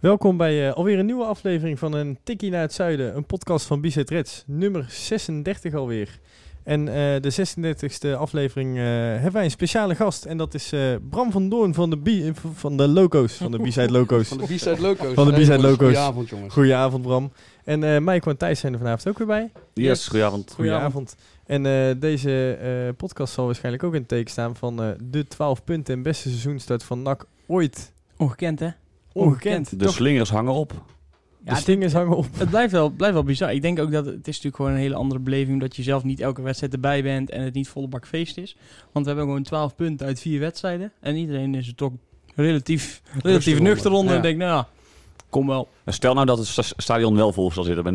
Welkom bij eh, alweer een nieuwe aflevering van een Tikkie naar het Zuiden, een podcast van Bizet Reds, nummer 36 alweer. En eh, de 36e aflevering eh, hebben wij een speciale gast en dat is eh, Bram van Doorn van de, B- van de Loco's, van de B-side Loco's. Van de B-side Loco's. Van de B-side Loco's. Goedenavond jongens. Goedenavond Bram. En eh Mike en Thijs zijn er vanavond ook weer bij. Yes, goedenavond. Goedenavond. En eh, deze eh, podcast zal waarschijnlijk ook in het teken staan van eh, de 12 punten en beste seizoenstart van NAC ooit. Ongekend, hè? Ongekend. De slingers hangen op. De Ja, stingers hangen op. Het blijft wel, blijft wel bizar. Ik denk ook dat het is natuurlijk gewoon een hele andere beleving... dat je zelf niet elke wedstrijd erbij bent en het niet volle bak feest is. Want we hebben gewoon 12 punten uit vier wedstrijden. En iedereen is er toch relatief, relatief nuchter onder. Ja. En denkt, nou ja, kom wel. En Stel nou dat het sta- stadion wel vol zal zitten met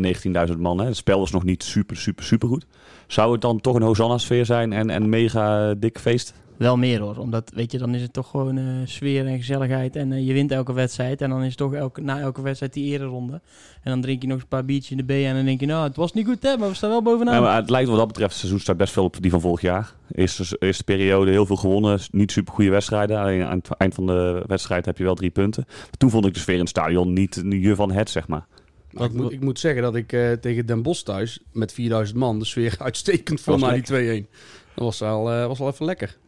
19.000 man. Hè. Het spel is nog niet super, super, super goed. Zou het dan toch een Hosanna-sfeer zijn en een mega eh, dik feest? Wel meer hoor. Omdat, weet je, dan is het toch gewoon eh, sfeer en gezelligheid. En eh, je wint elke wedstrijd. En dan is het toch elke, na elke wedstrijd die ereronde. En dan drink je nog een paar biertjes in de B. En dan denk je, nou, het was niet goed hè, maar we staan wel bovenaan. Ja, maar het lijkt wat dat betreft het seizoenstart best veel op die van vorig jaar. Eerste, eerste periode heel veel gewonnen. Niet super goede wedstrijden. Alleen aan het eind van de wedstrijd heb je wel drie punten. Maar toen vond ik de sfeer in het stadion niet je van het, zeg maar. Maar ik, moet, ik moet zeggen dat ik eh, tegen Den Bosch thuis met 4000 man de sfeer uitstekend vond na die 2-1. Dat was al, eh, was wel even lekker.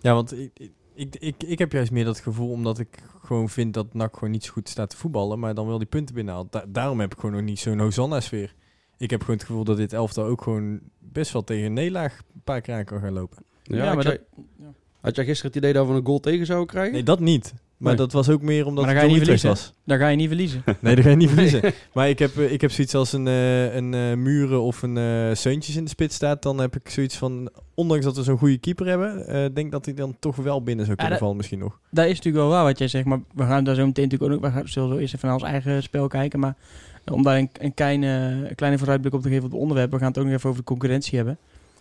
Ja, want ik, ik, ik, ik heb juist meer dat gevoel omdat ik gewoon vind dat NAC gewoon niet zo goed staat te voetballen, maar dan wel die punten binnenhaalt. Da- daarom heb ik gewoon nog niet zo'n Hosanna-sfeer. Ik heb gewoon het gevoel dat dit elftal ook gewoon best wel tegen een nederlaag een paar keer aan kan gaan lopen. Ja, Ja, had, maar had jij gisteren het idee dat we een goal tegen zouden krijgen? Nee, dat niet. Maar Nee. dat was ook meer omdat het niet verliezen. was. Daar ga je niet verliezen. Nee, dat ga je niet verliezen. Maar ik heb, eh, ik heb zoiets als een, eh, een eh, Muren of een Seuntjes in de spits staat. Dan heb ik zoiets van, ondanks dat we zo'n goede keeper hebben, denk dat hij dan toch wel binnen zou kunnen vallen misschien nog. Dat is natuurlijk wel waar wat jij zegt, maar we gaan daar zo meteen natuurlijk ook nog, we gaan zullen zo eerst even naar ons eigen spel kijken, maar om daar een, een kleine, een kleine vooruitblik op te geven op het onderwerp, we gaan het ook nog even over de concurrentie hebben.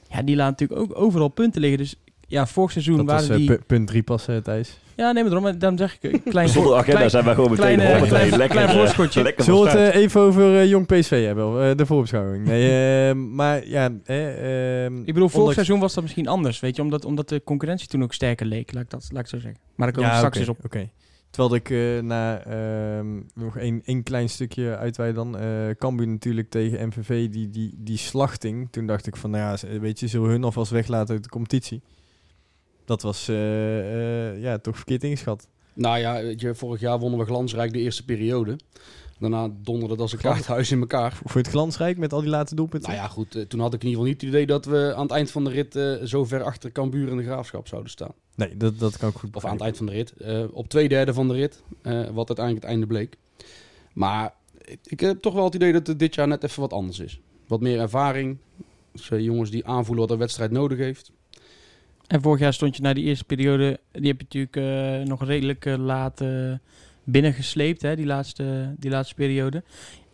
Ja, die laat natuurlijk ook overal punten liggen, dus ja, vorig seizoen Dat was waren eh, die... pu- punt 3 pas, eh, Thijs. Ja, nee, maar daarom, maar daarom zeg ik, een klein, Zonder agenda klein, zijn wij gewoon meteen kleine- klein- lekker, klein eh, voorschotje. lekker Zullen we het eh, even over eh, Jong PSV hebben? eh, de voorbeschouwing. Nee, eh, maar ja... eh, ehm, ik bedoel, vorig ondanks- seizoen was dat misschien anders, weet je, omdat, omdat de concurrentie toen ook sterker leek, laat ik, dat, laat ik zo zeggen. Maar daar komen we Ja, straks eens op. oké. Terwijl ik eh, na ehm, nog één één klein stukje uitweid dan. eh Cambuur natuurlijk tegen MVV, die, die, die slachting. Toen dacht ik van, nou ja, weet je, zullen we hun alvast weglaten uit de competitie? Dat was eh, eh, ja, toch verkeerd ingeschat. Nou ja, weet je, vorig jaar wonnen we glansrijk de eerste periode. Daarna donderde het als een kaarthuis in elkaar. Voor het glansrijk met al die late doelpunten. Nou ja, goed. eh, toen had ik in ieder geval niet het idee dat we aan het eind van de rit zo ver achter Cambuur en de Graafschap zouden staan. Nee, dat, dat kan ik goed Of aan het eind van de rit. Op twee derde van de rit. wat uiteindelijk het einde bleek. Maar ik, heb toch wel het idee dat het dit jaar net even wat anders is. Wat meer ervaring. Dus, jongens die aanvoelen wat een wedstrijd nodig heeft. En vorig jaar stond je na die eerste periode, die heb je natuurlijk eh, nog redelijk eh, laat eh, binnengesleept, hè, die, laatste, die laatste periode.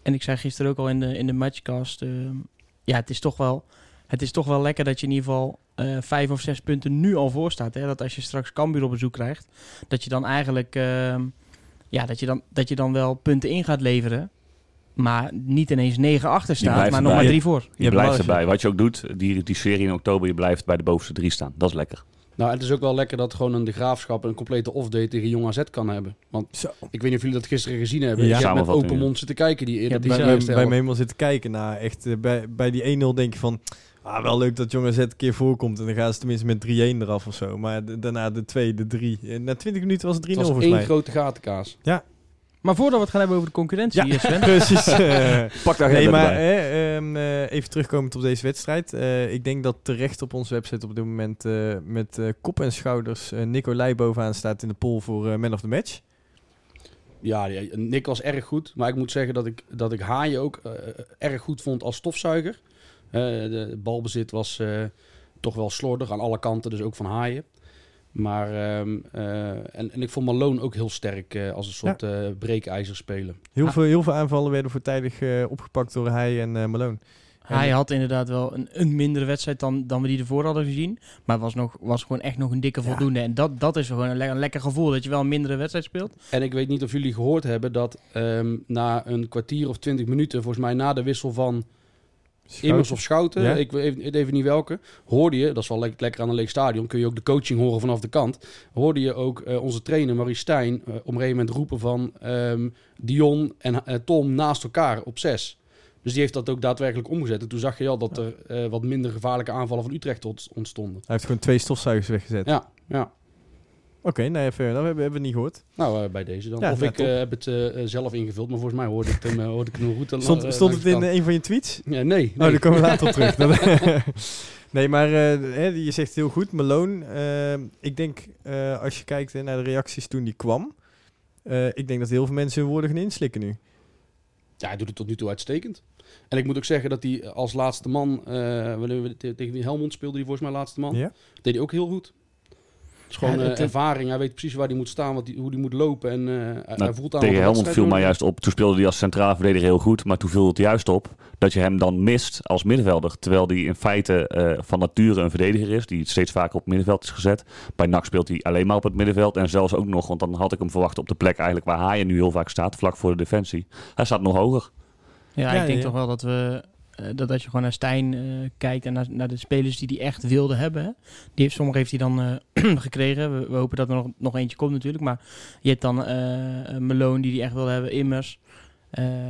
En ik zei gisteren ook al in de, in de matchcast, ja, het is, toch wel, het is toch wel lekker dat je in ieder geval vijf of zes punten nu al voor staat. Hè? Dat als je straks Cambuur op bezoek krijgt, dat je dan eigenlijk, eh, ja, dat je dan, dat je dan wel punten in gaat leveren. Maar niet ineens 9 achter staat, maar nog maar erbij. 3 voor. Je Ja, blijft erbij. Wat je ook doet, die, die serie in oktober, je blijft bij de bovenste drie staan. Dat is lekker. Nou, het is ook wel lekker dat gewoon een de graafschap een complete off-day tegen Jong AZ kan hebben. Want Zo. ik weet niet of jullie dat gisteren gezien hebben. Ja. Je hebt met open ja. mond zitten kijken. Die, Ja, die, bij, bij, me helemaal zitten kijken naar echt eh, bij, bij die 1-0 denk je van ah, wel leuk dat jongen Z een keer voorkomt en dan gaan ze tenminste met 3-1 eraf of zo maar daarna de 2 de 3 en na 20 minuten was het 3-0 Het was volgens één mij grote gatenkaas. Maar voordat we het gaan hebben over de concurrentie, Ja. eh, Sven. precies eh, Pak daar nee maar hè, ehm, eh, even terugkomend op deze wedstrijd Eh, ik denk dat terecht op onze website op dit moment eh, met eh, kop en schouders eh Nicolai bovenaan staat in de poll voor eh, man of the match Ja, Nick was erg goed. Maar ik moet zeggen dat ik, dat ik Haaien ook eh, erg goed vond als stofzuiger. Eh, de balbezit was eh, toch wel slordig aan alle kanten, dus ook van Haaien. Maar, ehm, eh, en, en ik vond Malone ook heel sterk eh, als een soort eh breekijzer spelen. Heel, Ah. veel, heel veel aanvallen werden voortijdig eh, opgepakt door hij en eh, Malone. Hij En- had inderdaad wel een, een mindere wedstrijd dan, dan we die ervoor hadden gezien. Maar was, nog, was gewoon echt nog een dikke Ja. voldoende. En dat, dat is gewoon een, le- een lekker gevoel dat je wel een mindere wedstrijd speelt. En ik weet niet of jullie gehoord hebben dat ehm, na een kwartier of twintig minuten, volgens mij na de wissel van Immers of Schouten, Ja. ik weet even, even niet welke, hoorde je, dat is wel le- lekker aan een leeg stadion, kun je ook de coaching horen vanaf de kant, hoorde je ook eh, onze trainer Marie Stijn eh, op een gegeven moment roepen van ehm, Dion en eh, Tom naast elkaar op zes. Dus die heeft dat ook daadwerkelijk omgezet. En toen zag je al dat er wat minder gevaarlijke aanvallen van Utrecht ont- ontstonden. Hij heeft gewoon twee stofzuigers weggezet. Ja, ja. Oké, nee, fair. Dat hebben, hebben we niet gehoord. Nou, eh, bij deze dan. Ja, of nou, ik eh, heb het eh, zelf ingevuld, maar volgens mij hoorde ik hem, hoorde ik goed. eh, Stond, stond het in een van je tweets? Ja, nee. Oh, nee. daar komen we later op terug. Nee, maar je zegt heel goed. Malone, ik denk als je kijkt naar de reacties toen die kwam. ik denk dat heel veel mensen hun woorden gaan inslikken nu. Ja, hij doet het tot nu toe uitstekend. En ik moet ook zeggen dat hij als laatste man, wanneer we te- tegen die Helmond speelde hij volgens mij laatste man, Ja? deed hij ook heel goed. Is gewoon Ja, eh, het- ervaring. Hij weet precies waar hij moet staan, wat hij, hoe hij moet lopen. En eh, hij- hij voelt aan Nou, Tegen Helmond viel mij juist op. Toen speelde hij als centrale verdediger heel goed. Maar toen viel het juist op dat je hem dan mist als middenvelder. Terwijl hij in feite eh, van nature een verdediger is. Die steeds vaker op het middenveld is gezet. Bij NAC speelt hij alleen maar op het middenveld. En zelfs ook nog, want dan had ik hem verwacht op de plek eigenlijk waar hij nu heel vaak staat. Vlak voor de defensie. Hij staat nog hoger. Ja, Ja, ik denk ja. toch wel dat we... eh, dat als je gewoon naar Stijn eh, kijkt en naar, naar de spelers die hij echt wilde hebben. Die heeft, sommige heeft hij dan eh, gekregen. We, hopen dat er nog, nog eentje komt natuurlijk. Maar je hebt dan Malone die hij echt wilde hebben. Immers.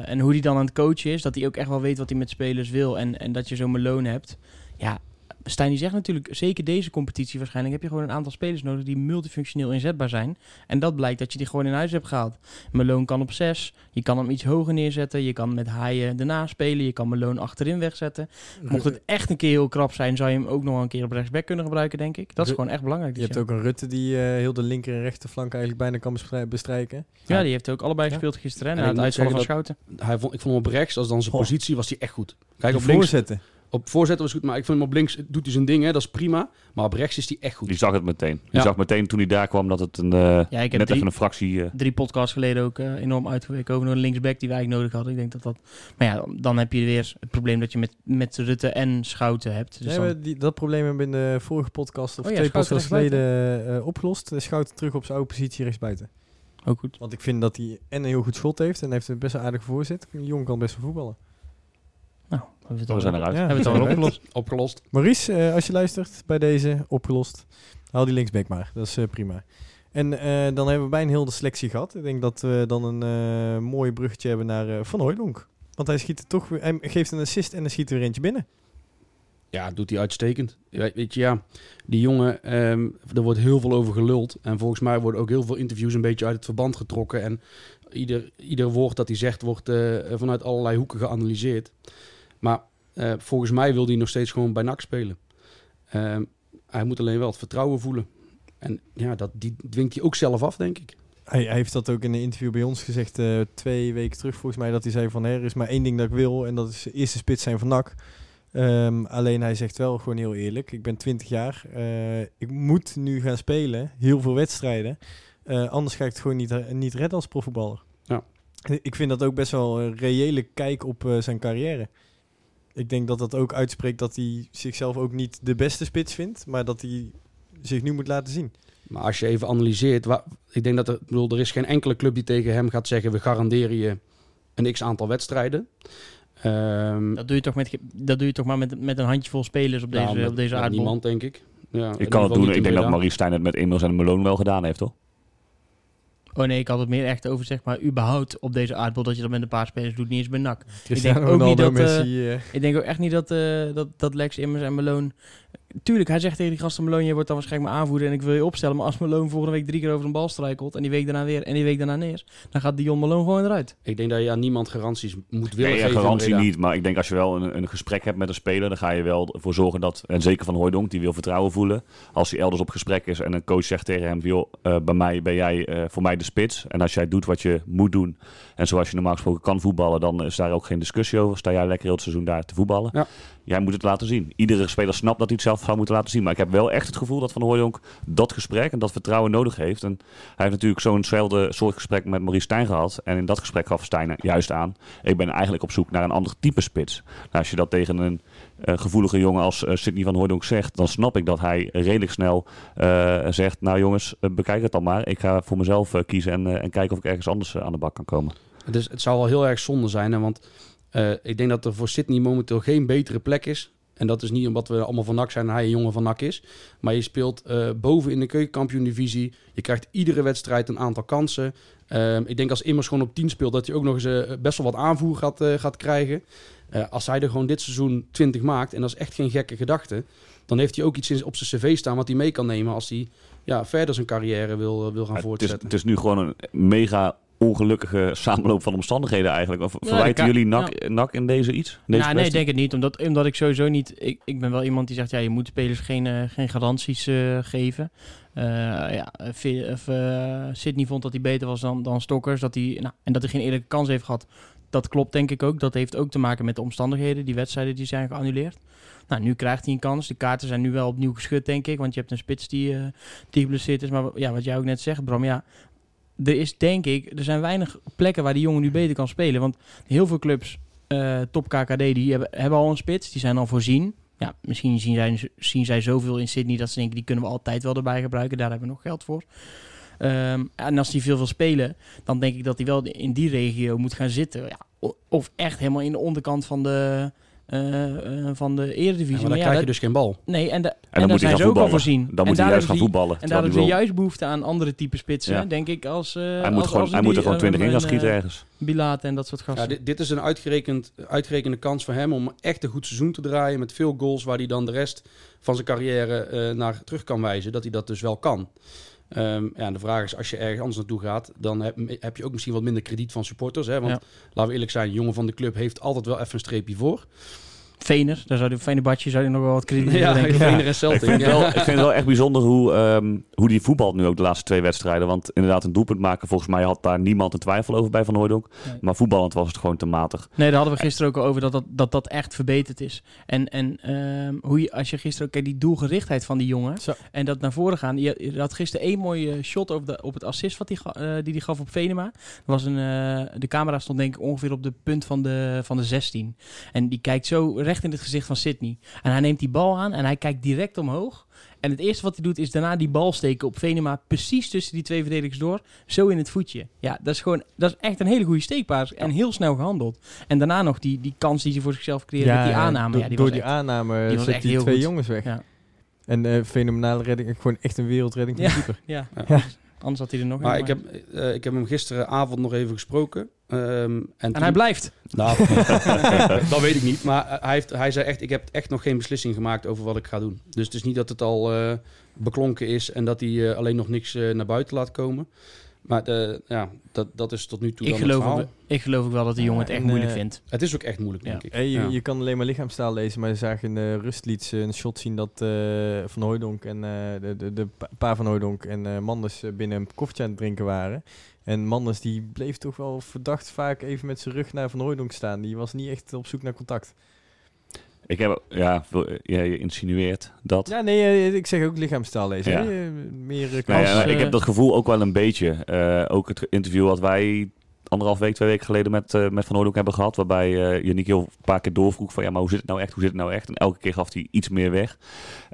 En hoe hij dan aan het coachen is. Dat hij ook echt wel weet wat hij met spelers wil. En, en dat je zo'n Malone hebt. Ja, Stijn die zegt natuurlijk, zeker deze competitie waarschijnlijk, heb je gewoon een aantal spelers nodig die multifunctioneel inzetbaar zijn. En dat blijkt dat je die gewoon in huis hebt gehaald. Malone kan op 6, je kan hem iets hoger neerzetten, je kan met Haaien erna spelen, je kan Malone achterin wegzetten. Mocht het echt een keer heel krap zijn, zou je hem ook nog een keer op rechtsback kunnen gebruiken, denk ik. Dat is gewoon echt belangrijk. Je hebt ook een Rutte die eh, heel de linker en rechterflank eigenlijk bijna kan bestrijken. Ja, die heeft ook allebei Ja. gespeeld gisteren, hè, En na het uitvallen van Schouten. Hij vond, ik vond hem op rechts, als dan zijn positie, was hij echt goed. Kijk, Die op links, voorzetten. Op voorzetten was goed, maar ik vind hem op links, doet hij zijn ding, hè, dat is prima. Maar op rechts is hij echt goed. Die zag het meteen. Die Ja. zag meteen toen hij daar kwam dat het een, eh, Ja, ik heb net drie, even een fractie... eh, drie podcasts geleden ook eh, enorm uitgeweken over een linksback die wij eigenlijk nodig hadden. Ik denk dat dat... Maar ja, dan heb je weer het probleem dat je met, met Rutte en Schouten hebt. Dus Nee, dan- we- die, dat probleem hebben we in de vorige podcast of Oh ja, twee Schouten podcasts geleden eh, opgelost. Schouten terug op zijn oude positie rechtsbuiten. ook goed. Want ik vind dat hij en een heel goed schot heeft en heeft een best wel aardige voorzet. Jongen kan best wel voetballen. Hebben we het al, zijn eruit. Ja. hebben we het al opgelost. Opgelost. Maurice, eh, als je luistert bij deze, opgelost. Haal die linksback maar, dat is eh, prima. En eh, dan hebben we bijna heel de selectie gehad. Ik denk dat we dan een eh, mooi bruggetje hebben naar eh, Van Hooijdonk. Want hij schiet er toch weer, hij geeft een assist en dan schiet er weer eentje binnen. Ja, doet hij uitstekend. Weet je, ja, die jongen, ehm, er wordt heel veel over geluld. En volgens mij worden ook heel veel interviews een beetje uit het verband getrokken. En ieder, ieder woord dat hij zegt wordt eh, vanuit allerlei hoeken geanalyseerd. Maar eh, volgens mij wil hij nog steeds gewoon bij NAC spelen. Ehm, hij moet alleen wel het vertrouwen voelen. En ja, dat die dwingt hij ook zelf af, denk ik. Hij, hij heeft dat ook in een interview bij ons gezegd, eh, twee weken terug volgens mij, dat hij zei van, "Hè, er is maar één ding dat ik wil en dat is eerste spits zijn van NAC. Ehm, alleen hij zegt wel gewoon heel eerlijk, ik ben 20 jaar, eh, ik moet nu gaan spelen, heel veel wedstrijden, anders ga ik het gewoon niet, niet redden als profvoetballer. Ja. Ik vind dat ook best wel een reële kijk op zijn carrière. Ik denk dat dat ook uitspreekt dat hij zichzelf ook niet de beste spits vindt, maar dat hij zich nu moet laten zien. Maar als je even analyseert, ik denk dat er, ik bedoel, er is geen enkele club die tegen hem gaat zeggen: we garanderen je een x aantal wedstrijden. Ehm, Dat doe je toch, met, dat doe je toch maar met, met een handjevol spelers op deze, nou, met- op deze aardbol. niemand, denk ik. Ja, Ik kan het doen. Ik denk dat. Maurice Stijn het met Immers en Malone wel gedaan heeft, toch? Oh nee, ik had het meer echt over zeg maar überhaupt op deze aardbol dat je dat met een paar spelers doet, niet eens bij NAC. Cristiano ook niet dat, eh, Messi, eh, Ik denk ook echt niet dat, eh, dat, dat Lex Immers en Malone... Tuurlijk, hij zegt tegen die gasten Malone, je wordt dan waarschijnlijk mijn aanvoerder en ik wil je opstellen. Maar als Malone volgende week drie keer over een bal struikelt en die week daarna weer en die week daarna neer, dan gaat Dion Malone gewoon eruit. Ik denk dat je aan niemand garanties moet willen Nee, geven. garantie niet. Maar ik denk als je wel een, een gesprek hebt met een speler, dan ga je wel voor zorgen dat, en zeker van Hooijdonk, die wil vertrouwen voelen. Als hij elders op gesprek is en een coach zegt tegen hem, joh, eh, bij mij ben jij eh, voor mij de spits. En als jij doet wat je moet doen en zoals je normaal gesproken kan voetballen, dan is daar ook geen discussie over. Sta jij lekker heel het seizoen daar te voetballen. Ja. jij moet het laten zien. Iedere speler snapt dat hij het zelf zou moeten laten zien. Maar ik heb wel echt het gevoel dat Van Hooijdonk dat gesprek en dat vertrouwen nodig heeft. En hij heeft natuurlijk zo'nzelfde soort gesprek met Maurice Stijn gehad. En in dat gesprek gaf Stijn juist aan, ik ben eigenlijk op zoek naar een ander type spits. Nou, als je dat tegen een gevoelige jongen als uh, Sidney van Hooijdonk zegt, dan snap ik dat hij redelijk snel uh, zegt, nou jongens, bekijk het dan maar. Ik ga voor mezelf kiezen en, en kijken of ik ergens anders aan de bak kan komen. Dus het zou wel heel erg zonde zijn, hè, want ik denk dat er voor Sydney momenteel geen betere plek is. En dat is niet omdat we allemaal van NAC zijn en hij een jongen van NAC is. Maar je speelt boven in de keukenkampioen-divisie. Je krijgt iedere wedstrijd een aantal kansen. Ehm, ik denk als Immers gewoon op 10 speelt, dat hij ook nog eens best wel wat aanvoer gaat, gaat krijgen. Uh, als hij er gewoon dit seizoen 20 maakt, en dat is echt geen gekke gedachte, dan heeft hij ook iets op zijn cv staan wat hij mee kan nemen als hij ja, verder zijn carrière wil, eh, wil gaan voortzetten. Het is, het is nu gewoon een mega ongelukkige samenloop van omstandigheden eigenlijk. Of verwijten jullie NAC, NAC, in deze iets? Deze nou, nee, ik denk het niet. Omdat, omdat ik sowieso niet... Ik, ik ben wel iemand die zegt, ja, je moet spelers geen, uh, geen garanties uh, geven. Uh, ja, Sydney vond dat hij beter was dan, dan Stokkers. Dat hij, nou, en dat hij geen eerlijke kans heeft gehad dat klopt denk ik ook. Dat heeft ook te maken met de omstandigheden. Die wedstrijden die zijn geannuleerd. Nou, nu krijgt hij een kans. De kaarten zijn nu wel opnieuw geschud, denk ik. Want je hebt een spits die, uh, die geblesseerd is. Maar ja, wat jij ook net zegt, Bram. Ja, er is denk ik... Er zijn weinig plekken waar die jongen nu beter kan spelen. Want heel veel clubs, uh, top KKD, die hebben, hebben al een spits. Die zijn al voorzien. Ja, misschien zien zij, zien zij zoveel in Sydney dat ze denken... die kunnen we altijd wel erbij gebruiken. Daar hebben we nog geld voor. Um, en als hij veel wil spelen, dan denk ik dat hij wel in die regio moet gaan zitten. Ja, of echt helemaal in de onderkant van de, uh, van de Eredivisie. Ja, maar dan krijg je dus geen bal. Nee, en, de, en, en, dan daar zijn ze ook al voorzien. Dan moet hij juist gaan voetballen. En daar hebben ze juist behoefte aan andere type spitsen, ja. denk ik. Als, uh, hij moet, als, gewoon, als hij moet er gewoon 20 in gaan schieten ergens. Bilaat en dat soort gasten. Ja, dit, dit, is een uitgerekend, uitgerekende kans voor hem om echt een goed seizoen te draaien. Met veel goals waar hij dan de rest van zijn carrière uh, naar terug kan wijzen. Dat hij dat dus wel kan. Um, ja, de vraag is, als je ergens anders naartoe gaat, dan heb, heb, je ook misschien wat minder krediet van supporters. Hè? Want ja. laten we eerlijk zijn, de jongen van de club heeft altijd wel even een streepje voor. Vener, daar zou de Venerbadje zou je nog wel wat krediet ja, denken. Vener en Celtic. Ik vind, wel, ik vind het wel echt bijzonder hoe, um, hoe die voetbalt nu ook de laatste twee wedstrijden. Want inderdaad, een doelpunt maken, volgens mij had daar niemand een twijfel over bij Van Hooydonk. Nee. Maar voetballend was het gewoon te matig. Nee, daar hadden we gisteren ook over dat dat, dat, dat echt verbeterd is. En, en um, hoe je, als je gisteren ook kijkt, die doelgerichtheid van die jongen. Zo. En dat naar voren gaan. Je, je had gisteren één mooie shot op, de, op het assist wat die, uh, die die gaf op Venema. was een, uh, de camera stond denk ik ongeveer op de punt van de, van de 16. En die kijkt zo recht in het gezicht van Sydney. En hij neemt die bal aan en hij kijkt direct omhoog. En het eerste wat hij doet is daarna die bal steken op Venema precies tussen die twee verdedigers door. Zo in het voetje. Ja, dat is gewoon, dat is echt een hele goede steekpaas en heel snel gehandeld. En daarna nog die, die kans die ze voor zichzelf creëren ja, met die aanname. Door, ja, die door was die echt, aanname die was zet echt die twee goed. jongens weg. Ja. En uh, fenomenale redding, gewoon echt een wereldredding van Ja. keeper. Ja. Anders had hij er nog Maar ik heb, uh, ik heb hem gisteravond nog even gesproken. Um, en, En toen- hij blijft. Nou, dat weet ik niet. Maar hij, heeft, hij zei echt, ik heb echt nog geen beslissing gemaakt over wat ik ga doen. Dus het is niet dat het al eh, beklonken is en dat hij eh, alleen nog niks eh, naar buiten laat komen. Maar de, ja, dat, dat is tot nu toe Ik dan het geloof, verhaal. ook, ik geloof ook wel dat de jongen het echt en, moeilijk eh, vindt. Het is ook echt moeilijk, Ja. denk ik. Hey, je, Ja. je kan alleen maar lichaamstaal lezen, maar je zag in de rustlieds eh, een shot zien dat eh, Van Hooijdonk en eh, de, de, de pa- van Hooijdonk en eh, Manders eh, binnen een koffietje aan het drinken waren. En Manders die bleef toch wel verdacht vaak even met zijn rug naar Van Hooijdonk staan. Die was niet echt op zoek naar contact. Ik heb, ja, je insinueert dat. Ja, nee, eh, ik zeg ook lichaamstaal lezen. Ja. Eh, Meer eh, Nou kans. ja, eh, ik heb dat gevoel ook wel een beetje. Ook het interview wat wij anderhalf week, twee weken geleden met, met Van Hooydonk hebben gehad. Waarbij uh, Yannick heel een paar keer doorvroeg van ja, maar hoe zit het nou echt? Hoe zit het nou echt? En elke keer gaf hij iets meer weg.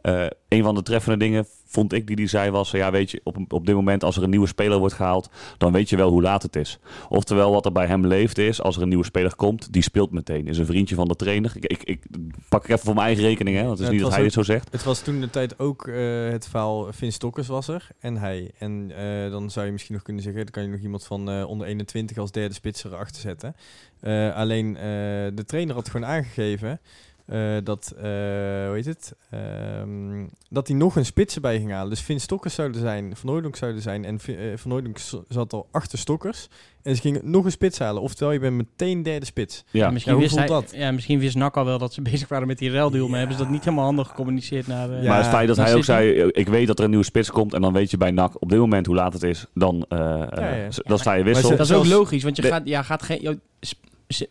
Eh, een van de treffende dingen vond ik die hij zei was... ja, weet je, op, op dit moment als er een nieuwe speler wordt gehaald... dan weet je wel hoe laat het is. Oftewel, wat er bij hem leeft is... als er een nieuwe speler komt, die speelt meteen. Is een vriendje van de trainer. Ik, ik, ik pak ik even voor mijn eigen rekening, hè. Want het is Ja, niet het dat hij was dit zo zegt. Het was toen de tijd ook eh, het verhaal Vin Stokkers was er en hij. En eh, dan zou je misschien nog kunnen zeggen, dan kan je nog iemand van onder 21 als derde spits erachter zetten. Alleen de trainer had gewoon aangegeven eh, dat, eh, hoe heet het, Ehm, dat hij nog een spits erbij ging halen. Dus Vin Stokkers zouden zijn, Van Hooydonk zouden zijn en eh, Van Hooydonk zat al achter Stokkers. En ze gingen nog een spits halen, oftewel je bent meteen derde spits. Ja. misschien, hoe wist voelt hij, dat? ja, misschien wist Nak al wel dat ze bezig waren met die ruildeal. Maar Ja. hebben ze dat niet helemaal handig gecommuniceerd naar... eh, Ja, maar het feit dat hij ook zei, ik weet dat er een nieuwe spits komt en dan weet je bij NAC op dit moment hoe laat het is, dan, dan sta je wissel. Maar Dat is ook logisch, want je de- gaat, ja, gaat geen... jou-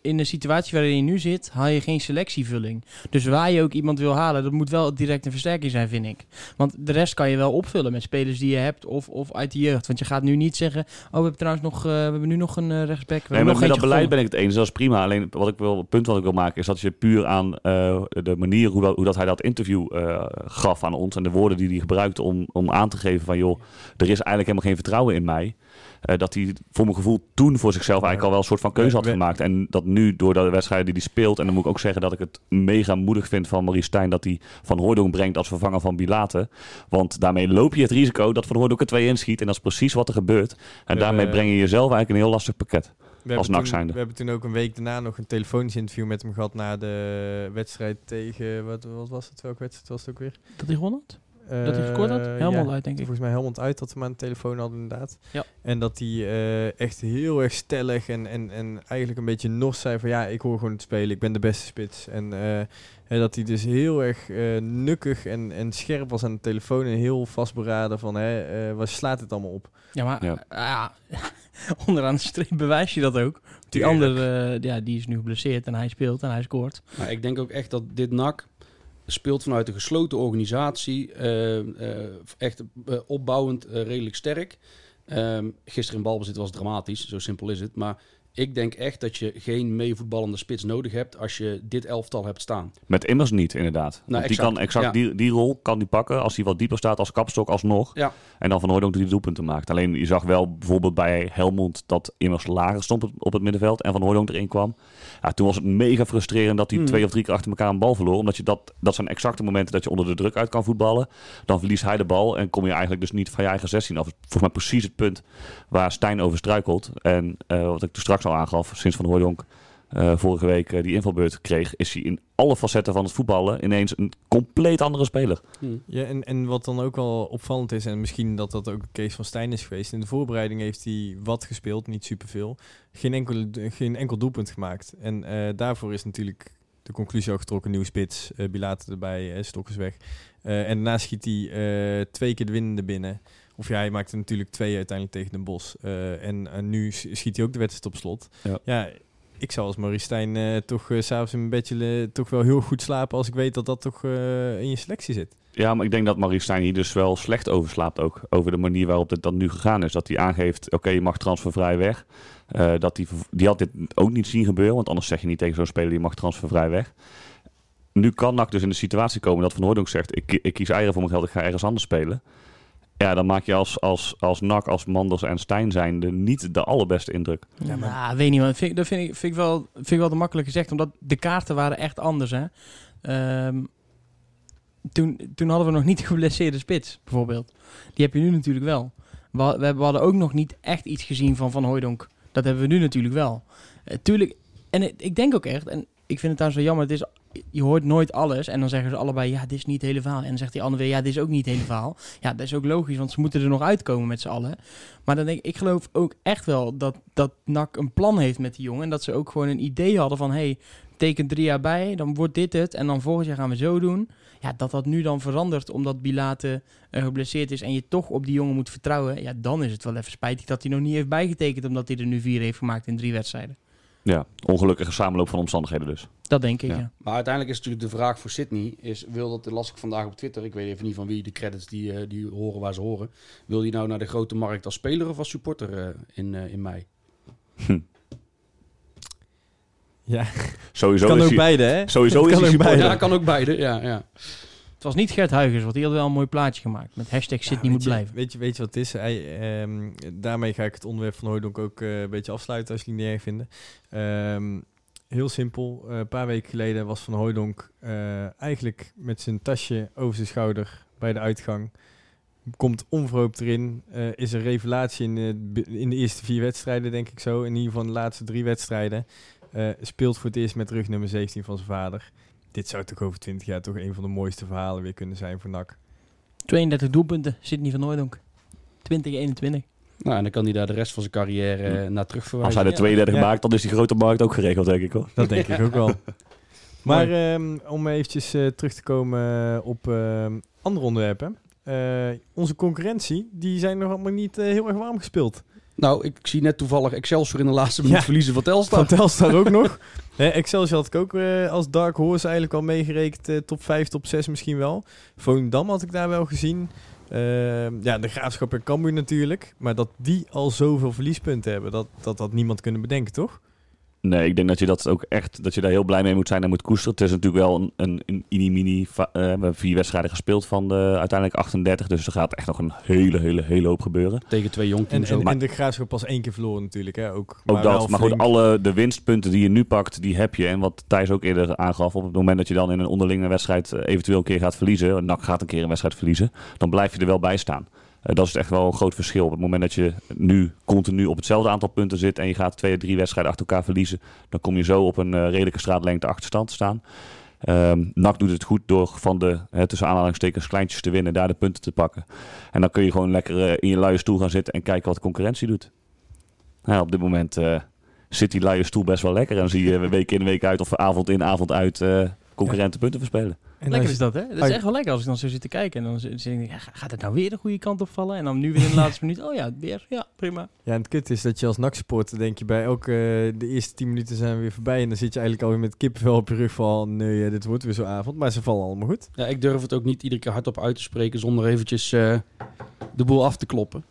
in de situatie waarin je nu zit, haal je geen selectievulling. Dus waar je ook iemand wil halen, dat moet wel direct een versterking zijn, vind ik. Want de rest kan je wel opvullen met spelers die je hebt of, of uit de jeugd. Want je gaat nu niet zeggen, oh, we hebben trouwens nog, eh, we hebben nu nog een eh, rechtsback. We Nee, maar nog met dat beleid gevonden. ben ik het eens. Dat is prima. Alleen wat ik wil, het punt wat ik wil maken is dat je puur aan eh, de manier hoe dat, hoe dat hij dat interview gaf aan ons en de woorden die hij gebruikte om, om aan te geven van joh, er is eigenlijk helemaal geen vertrouwen in mij. Eh, dat hij voor mijn gevoel toen voor zichzelf eigenlijk al wel een soort van keuze had gemaakt. En dat nu door de wedstrijden die hij speelt. En dan moet ik ook zeggen dat ik het mega moedig vind van Maurice Stijn dat hij Van Hooydonk brengt als vervanger van Bilate. Want daarmee loop je het risico dat Van Hooydonk er twee inschiet. En dat is precies wat er gebeurt. En daarmee breng je jezelf eigenlijk een heel lastig pakket. We Als toen, zijnde. we hebben toen ook een week daarna nog een telefonisch interview met hem gehad na de wedstrijd tegen, wat, wat was het? Welke wedstrijd was het ook weer? Dat hij gewonnen had? Dat hij gescoord had? Eh, Helemaal ja, uit, denk ik. Volgens mij Helmond uit dat we hem aan de telefoon hadden inderdaad. Ja. En dat hij eh, echt heel erg stellig en, en, en eigenlijk een beetje nors zei van ja, ik hoor gewoon het spelen, ik ben de beste spits. En eh, hè, dat hij dus heel erg eh, nukkig en, en scherp was aan de telefoon en heel vastberaden van hè, eh, waar slaat het allemaal op? Ja, maar Ja. onderaan de streep bewijs je dat ook. Die andere, ja, die is nu geblesseerd en hij speelt en hij scoort. Maar ik denk ook echt dat dit NAC speelt vanuit een gesloten organisatie. eh, eh, echt eh, opbouwend, redelijk sterk. Ehm, gisteren in balbezit was dramatisch, zo simpel is het. Maar ik denk echt dat je geen meevoetballende spits nodig hebt als je dit elftal hebt staan. Met immers niet, inderdaad. Want die exact, kan exact ja. die, die rol kan die pakken als hij wat dieper staat als kapstok alsnog. Ja. En dan van Hooydonk drie doelpunten maakt. Alleen je zag wel bijvoorbeeld bij Helmond dat immers lager stond op, het middenveld en van Hooydonk erin kwam. Ja, toen was het mega frustrerend dat hij Hmm. twee of drie keer achter elkaar een bal verloor. Omdat je dat, dat zijn exacte momenten dat je onder de druk uit kan voetballen. Dan verliest hij de bal en kom je eigenlijk dus niet van je eigen 16 af. Volgens mij precies het punt waar Stijn over struikelt. En eh, wat ik toen straks al aangaf, sinds van Hooydonk eh, vorige week eh, die invalbeurt kreeg, is hij in alle facetten van het voetballen ineens een compleet andere speler. Ja, en, en wat dan ook wel opvallend is, en misschien dat dat ook de case van Stijn is geweest. In de voorbereiding heeft hij wat gespeeld, niet superveel. Geen enkel, geen enkel doelpunt gemaakt. En eh, daarvoor is natuurlijk de conclusie al getrokken, nieuwe spits, eh Bilater erbij, Stok is weg. Eh, en daarna schiet hij eh, twee keer de winnende binnen. Of ja, hij maakte natuurlijk twee uiteindelijk tegen Den Bos. Eh, en en nu schiet hij ook de wedstrijd op slot. Ja. ik zou als Maurice Stijn eh, toch eh, s'avonds in mijn bedje toch wel heel goed slapen als ik weet dat dat toch in je selectie zit. Ja, maar ik denk dat Maurice Stijn hier dus wel slecht over slaapt ook. Over de manier waarop het dan nu gegaan is. Dat hij aangeeft, oké, je mag transfervrij weg. Dat die, die had dit ook niet zien gebeuren. Want anders zeg je niet tegen zo'n speler, je mag transfervrij weg. Nu kan NAC dus in de situatie komen dat Van Hooydonk zegt... Ik, ik kies eieren voor mijn geld, ik ga ergens anders spelen. Ja, dan maak je als, als, als NAC, als Manders en Stijn zijnde niet de allerbeste indruk. Ja, maar... weet niet, man. Vind, ik- dat vind ik, vind, ik wel, vind ik wel te makkelijk gezegd, omdat de kaarten waren echt anders. Hè? Ehm, toen, toen hadden we nog niet geblesseerde spits, bijvoorbeeld. Die heb je nu natuurlijk wel. We, we, hadden ook nog niet echt iets gezien van Van Hooijdonk. Dat hebben we nu natuurlijk wel. Eh, tuurlijk, en ik, ik denk ook echt, en ik vind het trouwens wel jammer, het is, je hoort nooit alles. En dan zeggen ze allebei, ja, dit is niet het hele verhaal. En dan zegt die andere weer, ja, dit is ook niet het hele verhaal. Ja, dat is ook logisch, want ze moeten er nog uitkomen met z'n allen. Maar dan denk ik, ik geloof ook echt wel dat, dat NAC een plan heeft met die jongen. En dat ze ook gewoon een idee hadden van, hey, teken drie jaar bij, dan wordt dit het. En dan volgend jaar gaan we zo doen. Ja, dat dat nu dan verandert omdat Bilate eh, geblesseerd is en je toch op die jongen moet vertrouwen. Ja, dan is het wel even spijtig dat hij nog niet heeft bijgetekend omdat hij er nu vier heeft gemaakt in drie wedstrijden. Ja, ongelukkige samenloop van omstandigheden dus. Dat denk ik, Ja. ja. Maar uiteindelijk is natuurlijk de vraag voor Sydney, is, wil dat, las ik vandaag op Twitter, ik weet even niet van wie de credits die, eh, die horen waar ze horen. Wil hij nou naar de grote markt als speler of als supporter eh, in, eh, in mei? Ja, Sowieso kan is ook hij, beide, hè? sowieso Het is kan hij supporter. beide. Ja, kan ook beide, ja. ja. Het was niet Gert Huygens, want die had wel een mooi plaatje gemaakt. Met hashtag Sydney Ja, moet weet je- blijven. Weet je, weet je wat het is? Hij, ehm, daarmee ga ik het onderwerp van Hooydonk ook eh, een beetje afsluiten als jullie het niet erg vinden. Ehm, heel simpel. Eh, een paar weken geleden was Van Hooydonk eh, eigenlijk met zijn tasje over zijn schouder bij de uitgang. Komt onverhoopt erin. is een revelatie in de, in de eerste vier wedstrijden, denk ik zo. In ieder geval de laatste drie wedstrijden. Speelt voor het eerst met rug nummer 17 van zijn vader. Dit zou toch over 20 jaar toch een van de mooiste verhalen weer kunnen zijn voor NAC. 32 doelpunten, Sydney van Hooijdonk. 2021. Nou, en dan kan hij daar de rest van zijn carrière eh, naar terug Als verwijzen. hij de 32 Ja. maakt, dan is die grote markt ook geregeld, denk ik hoor. Dat denk ik ook wel. Maar ehm, om eventjes eh, terug te komen eh, op ehm, andere onderwerpen. Eh, onze concurrentie, die zijn nog allemaal niet eh, heel erg warm gespeeld. Nou, ik zie net toevallig Excelsior in de laatste minuut Ja. verliezen van Telstar. Van Telstar ook nog. Excelsior had ik ook eh, als Dark Horse eigenlijk al meegerekend. eh, top 5, top 6 misschien wel. Volendam had ik daar wel gezien. Ehm, ja, de Graafschap en Cambuur natuurlijk. Maar dat die al zoveel verliespunten hebben, dat, dat had niemand kunnen bedenken, toch? Nee, ik denk dat je dat ook echt, dat je daar heel blij mee moet zijn en moet koesteren. Het is natuurlijk wel een, een, een mini-mini, eh, we hebben vier wedstrijden gespeeld van de uiteindelijk 38. Dus er gaat echt nog een hele, hele, hele hoop gebeuren. Tegen twee jong En, teams en, ook. en de Graafschap pas één keer verloren natuurlijk, hè? Ook, Ook wel dat, maar goed, alle de winstpunten die je nu pakt, die heb je. En wat Thijs ook eerder aangaf, op het moment dat je dan in een onderlinge wedstrijd eh, eventueel een keer gaat verliezen, NAC gaat een keer een wedstrijd verliezen, dan blijf je er wel bij staan. Eh, dat is echt wel een groot verschil. Op het moment dat je nu continu op hetzelfde aantal punten zit en je gaat twee, drie wedstrijden achter elkaar verliezen, dan kom je zo op een eh, redelijke straatlengte achterstand te staan. Ehm NAC doet het goed door van de tussen aanhalingstekens kleintjes te winnen, daar de punten te pakken. En dan kun je gewoon lekker eh, in je luie stoel gaan zitten en kijken wat de concurrentie doet. Nou, op dit moment zit die luie stoel best wel lekker. En zie je week in week uit of avond in avond uit concurrenten punten verspelen. En Lekker is dat, hè? Dat is echt wel lekker als ik dan zo zit te kijken. En dan zit zit ik, ja, gaat het nou weer de goede kant opvallen? En dan nu weer in de laatste minuut, oh ja, weer, ja, prima. Ja, en het kut is dat je als NAC-supporter denk je bij elke... eh, de eerste 10 minuten zijn we weer voorbij. En dan zit je eigenlijk alweer met kippenvel op je rug van... Nee, eh, dit wordt weer zo'n avond. Maar ze vallen allemaal goed. Ja, ik durf het ook niet iedere keer hardop uit te spreken zonder eventjes eh, de boel af te kloppen.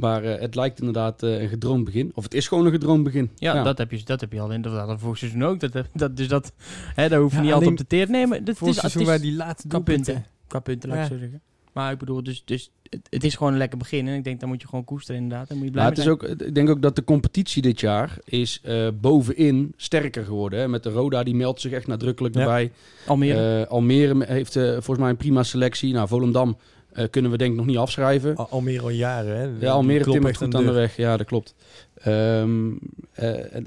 Maar eh, het lijkt inderdaad eh, een gedroomd begin. Of het is gewoon een gedroomd begin. Ja, Dat, heb je, dat heb je al in dat hadden we vorig seizoen ook. Dat, dat, dus dat, hè, daar hoef je Ja, niet altijd op te teren. Nee, maar dit Voor is, seizoen waar die laatste qua doelpunten... punten. Qua punten, laat ik Ja. zo zeggen. Maar ik bedoel, dus, dus het, het is gewoon een lekker begin. En ik denk, dan moet je gewoon koesteren inderdaad. Moet je blij Maar het is ook, ik denk ook dat de competitie dit jaar is eh, bovenin sterker geworden. Hè? Met de Roda, die meldt zich echt nadrukkelijk Ja. erbij. Almere. Eh, Almere heeft eh, volgens mij een prima selectie. Nou, Volendam eh, kunnen we denk ik nog niet afschrijven. Al, Almere al jaren, hè? Ja, Almere Klopt timmert goed aan aan de weg. Ja, dat klopt. Ehm, eh, en,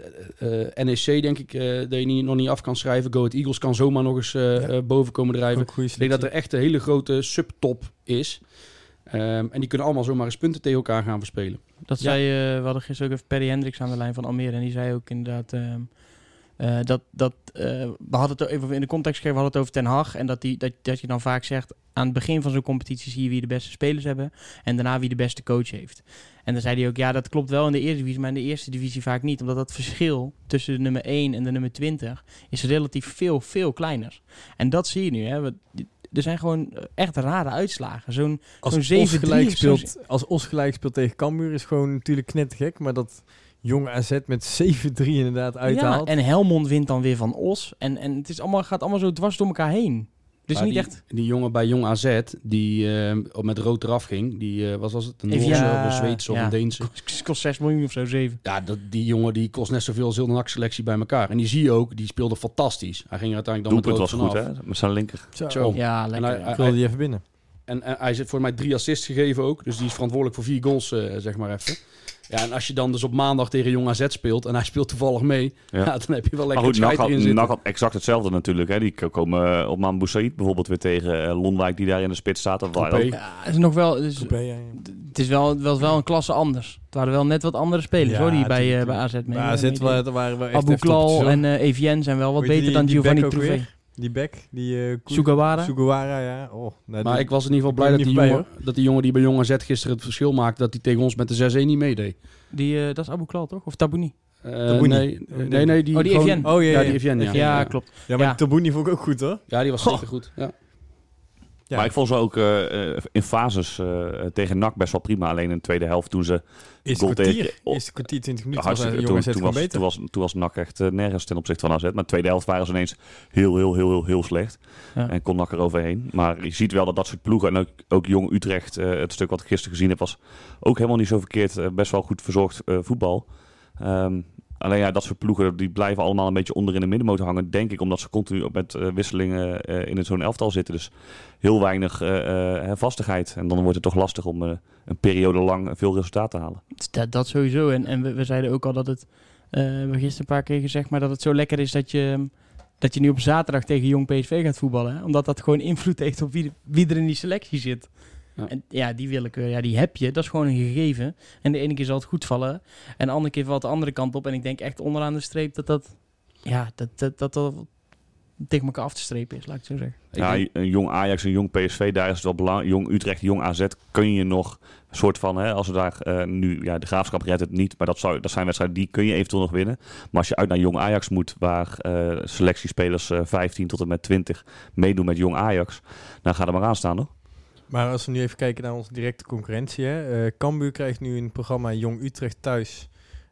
eh, NEC denk ik eh, dat je niet, nog niet af kan schrijven. Go Ahead Eagles kan zomaar nog eens eh, Ja. boven komen drijven. Ik denk dat er echt een hele grote subtop is. Ehm, en die kunnen allemaal zomaar eens punten tegen elkaar gaan verspelen. Dat Ja. zei, eh, we hadden gisteren ook even Perry Hendricks aan de lijn van Almere. En die zei ook inderdaad ehm, eh, dat, dat eh, we hadden het even in de context gegeven, we hadden het over Ten Hag. En dat, die, dat, dat je dan vaak zegt, aan het begin van zo'n competitie zie je wie de beste spelers hebben. En daarna wie de beste coach heeft. En dan zei hij ook, ja dat klopt wel in de eerste divisie, maar in de eerste divisie vaak niet. Omdat dat verschil tussen de nummer 1 en de nummer 20 is relatief veel, veel kleiner. En dat zie je nu. Hè. We- er zijn gewoon echt rare uitslagen. Zo'n Als zo'n Os 7-3 gelijk speelt, als Os gelijk speelt tegen Cambuur is gewoon natuurlijk knettergek. Maar dat jonge AZ met 7-3 inderdaad uithaalt. Ja, en Helmond wint dan weer van Os. En, en het is allemaal, gaat allemaal zo dwars door elkaar heen. Dus Maar niet die, echt... Die jongen bij Jong AZ, die eh, op met rood eraf ging. Die eh, was, was het een Noorse ja, of een Zweedse of ja. een Deense. Het kost 6 miljoen of zo, 7. Ja, dat, die jongen die kost net zoveel als heel de NAC-selectie bij elkaar. En die zie je ook, die speelde fantastisch. Hij ging er uiteindelijk dan Doelpunt met was rood goed, vanaf. hè? Met zijn linker. Zo. Zo. Ja, En lekker. hij- ja. Ik wilde die even binnen. En, en hij heeft voor mij drie assists gegeven ook. Dus die is verantwoordelijk voor vier goals, eh, zeg maar even. Ja, en als je dan dus op maandag tegen Jong AZ speelt en hij speelt toevallig mee, ja. Ja. dan heb je wel Maar lekker goed, een NAC scheid had, erin zitten. NAC had exact hetzelfde natuurlijk. Hè. Die komen eh, op Maan Boussaïd bijvoorbeeld weer tegen eh, Lonwijk die daar in de spits staat. Dat Ja, het is nog wel... Het is, Coupé, ja, ja. het is wel, wel, wel een klasse anders. Het waren wel net wat andere spelers Ja, hoor, die bij, eh, bij AZ mee. Bij AZ waren, we echt Abu Klal en eh Evian zijn wel wat Weet beter die- dan die Giovanni Trouvé. Die back, die... eh Koes- Sugawara. Sugawara, ja. Oh, nou, Maar die- ik was in ieder geval blij dat die, jongen, dat die jongen die bij Jong AZ gisteren het verschil maakte, dat hij tegen ons met de 6-1 niet meedeed. Die, eh, dat is Abu Klal toch? Of Tabouni? Eh, Tabouni. nee, nee, nee, die, Oh, die gewoon- Evian. Oh, ja, Ja, ja. die Evian, ja. Ja, klopt. Ja, maar Ja. die Tabouni vond ik ook goed, hoor. Ja, die was zeker goed. Ja. Ja. Maar ik vond ze ook eh, eh, in fases eh, tegen NAC best wel prima. Alleen in de tweede helft toen ze Eerste goal kwartier, tegen- oh, kwartier, 20 minuten was een Toen, jonge AZ toen, was, beter. toen, was, toen was NAC echt nergens ten opzichte van AZ. Maar de tweede helft waren ze ineens heel, heel, heel, heel, heel slecht. Ja. En kon NAC er overheen. Maar je ziet wel dat dat soort ploegen... En ook, ook Jong Utrecht, het stuk wat ik gisteren gezien heb... was ook helemaal niet zo verkeerd. best wel goed verzorgd voetbal. Ehm, alleen ja, dat soort ploegen die blijven allemaal een beetje onder in de middenmotor hangen. Denk ik, omdat ze continu met eh, wisselingen eh, in zo'n elftal zitten. Dus heel weinig eh, vastigheid. En dan wordt het toch lastig om een periode lang veel resultaat te halen. Dat, dat sowieso. En, en we, zeiden ook al dat het... we gisteren een paar keer gezegd, maar dat het zo lekker is dat je... Dat je nu op zaterdag tegen Jong PSV gaat voetballen. Hè? Omdat dat gewoon invloed heeft op wie, wie er in die selectie zit. Ja. En ja, die willekeur, ja, die heb je. Dat is gewoon een gegeven. En de ene keer zal het goed vallen. En de andere keer valt de andere kant op. En ik denk echt onderaan de streep dat dat... Ja, dat dat, dat, dat tegen elkaar af te strepen is, laat ik het zo zeggen. Ja, denk- een jong Ajax, een jong PSV, daar is het wel belangrijk. Jong Utrecht, jong AZ kun je nog een soort van, hè, als we daar eh, nu, ja, de graafschap redt het niet, maar dat, zou, dat zijn wedstrijden die kun je eventueel nog winnen. Maar als je uit naar jong Ajax moet, waar eh, selectiespelers eh 15 tot en met 20 meedoen met jong Ajax, dan gaat er maar aan staan hoor. Maar als we nu even kijken naar onze directe concurrentie. Hè. Eh, Cambuur krijgt nu een programma Jong Utrecht thuis.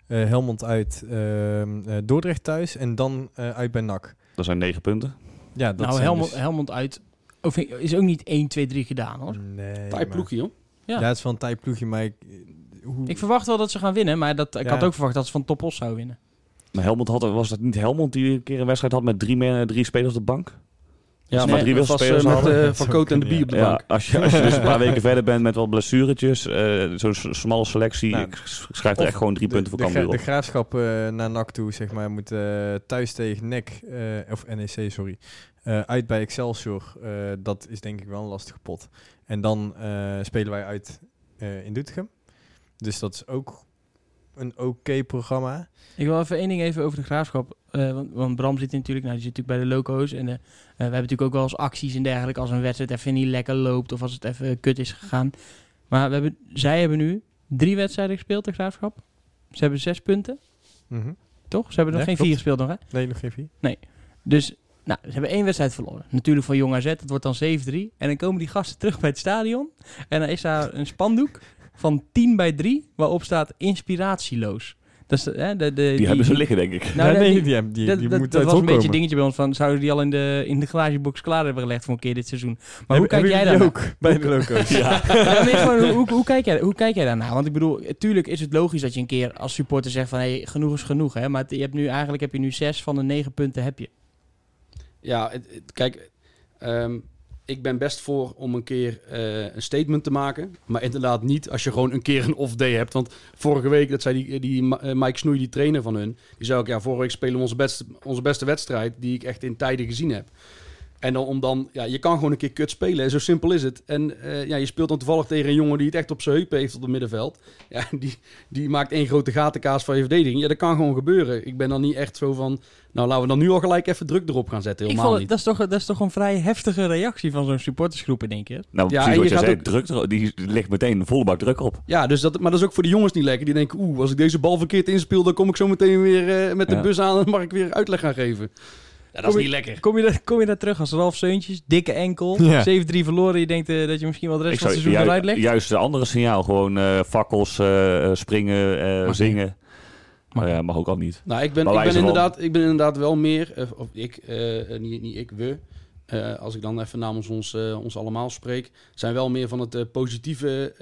eh, Helmond uit, ehm, eh, Dordrecht thuis en dan eh, uit bij NAC. Dat zijn 9 punten. Ja, dat nou, Helmond, dus- Helmond uit of, is ook niet 1, 2, 3 gedaan hoor. Nee, maar- ploegje, joh. Ja. Ja. het is wel een tijdploegje, maar ik, hoe... Ik verwacht wel dat ze gaan winnen, maar dat, ik Ja. had ook verwacht dat ze van Topos zouden winnen. Maar Helmond had, was dat niet Helmond die een keer een wedstrijd had met drie, drie spelers op de bank? Ja, maar maar drie was eh, met hadden. eh, Van Coot en de Bie op de Ja, bank. als je, als je dus een paar weken verder bent met wat blessuretjes, eh, zo'n smalle selectie, Nou, ik sch- schrijf er echt gewoon drie de, punten voor Cambuur op. de graafschap eh, naar NAC toe, zeg maar, moet eh, thuis tegen NEC, eh, of NEC, sorry, eh, uit bij Excelsior. Eh, dat is denk ik wel een lastige pot. En dan eh, spelen wij uit eh, in Doetinchem. Dus dat is ook een oké programma. Ik wil even één ding even over de graafschap. eh, want, want Bram zit natuurlijk, nou, die zit natuurlijk bij de loco's. En eh, eh, we hebben natuurlijk ook wel eens acties en dergelijke. Als een wedstrijd even niet lekker loopt of als het even kut is gegaan. Maar we hebben, zij hebben nu drie wedstrijden gespeeld, de graafschap. Ze hebben zes punten, Mhm. toch? Ze hebben nog Ja, geen klopt. vier gespeeld nog, hè? Nee, nog geen vier. Dus nou, ze hebben één wedstrijd verloren. Natuurlijk van Jong AZ, dat wordt dan 7-3. En dan komen die gasten terug bij het stadion. En dan is daar een spandoek van 10 bij 3, waarop staat inspiratieloos. Dat is de, hè, de, de, Die, hebben ze liggen, denk ik. Nou, ja, nee, die- die, dat die dat, moet dat uit was een beetje een dingetje bij ons van, zouden die al in de, in de garagebox klaar hebben gelegd voor een keer dit seizoen. Maar hoe kijk jij daar ook bij de loco's? Ja. ja, nee, gewoon, hoe, hoe, kijk jij, hoe kijk jij daarna? Want ik bedoel, tuurlijk is het logisch dat je een keer als supporter zegt van hey, genoeg is genoeg. Hè? Maar je hebt nu, eigenlijk heb je nu zes van de negen punten heb je. Ja, het- het- kijk, ehm, ik ben best voor om een keer eh, een statement te maken. Maar inderdaad niet als je gewoon een keer een off-day hebt. Want vorige week, dat zei die, die eh, Mike Snoei, die trainer van hun. Die zei ook, ja, vorige week spelen we onze beste, onze beste wedstrijd die ik echt in tijden gezien heb. En dan om dan, ja, je kan gewoon een keer kut spelen. Zo simpel is het. En eh, ja, je speelt dan toevallig tegen een jongen die het echt op zijn heupen heeft op het middenveld. Ja, die, die maakt één grote gatenkaas van je verdediging. Ja, dat kan gewoon gebeuren. Ik ben dan niet echt zo van, nou laten we dan nu al gelijk even druk erop gaan zetten. Ik Helemaal vond, het- niet. dat, is toch, dat is toch een vrij heftige reactie van zo'n supportersgroep in één keer. Nou, Ja, en precies wat je gaat zei, ook- druk er, die ligt meteen een volle bak druk op. Ja, dus dat, maar dat is ook voor de jongens niet lekker. Die denken, oeh, als ik deze bal verkeerd inspeel, dan kom ik zo meteen weer eh, met de Ja. bus aan en mag ik weer uitleg gaan geven. Ja, dat Kom is je- niet lekker. Kom je, daar, kom je daar terug als Ralf Seuntjes, dikke enkel, Ja. 7-3 verloren. Je denkt eh, dat je misschien wel de rest Ik van het seizoen eruit legt? juist de andere signaal, gewoon eh, fakkels, eh, eh, springen, eh, Mag zingen. Mag Maar ja, mag ook al niet. Nou, ik ben, ik ben, van- inderdaad, ik ben inderdaad wel meer, of ik, niet, niet ik, we. eh, als ik dan even namens ons, eh, ons allemaal spreek, zijn wel meer van het eh, positieve,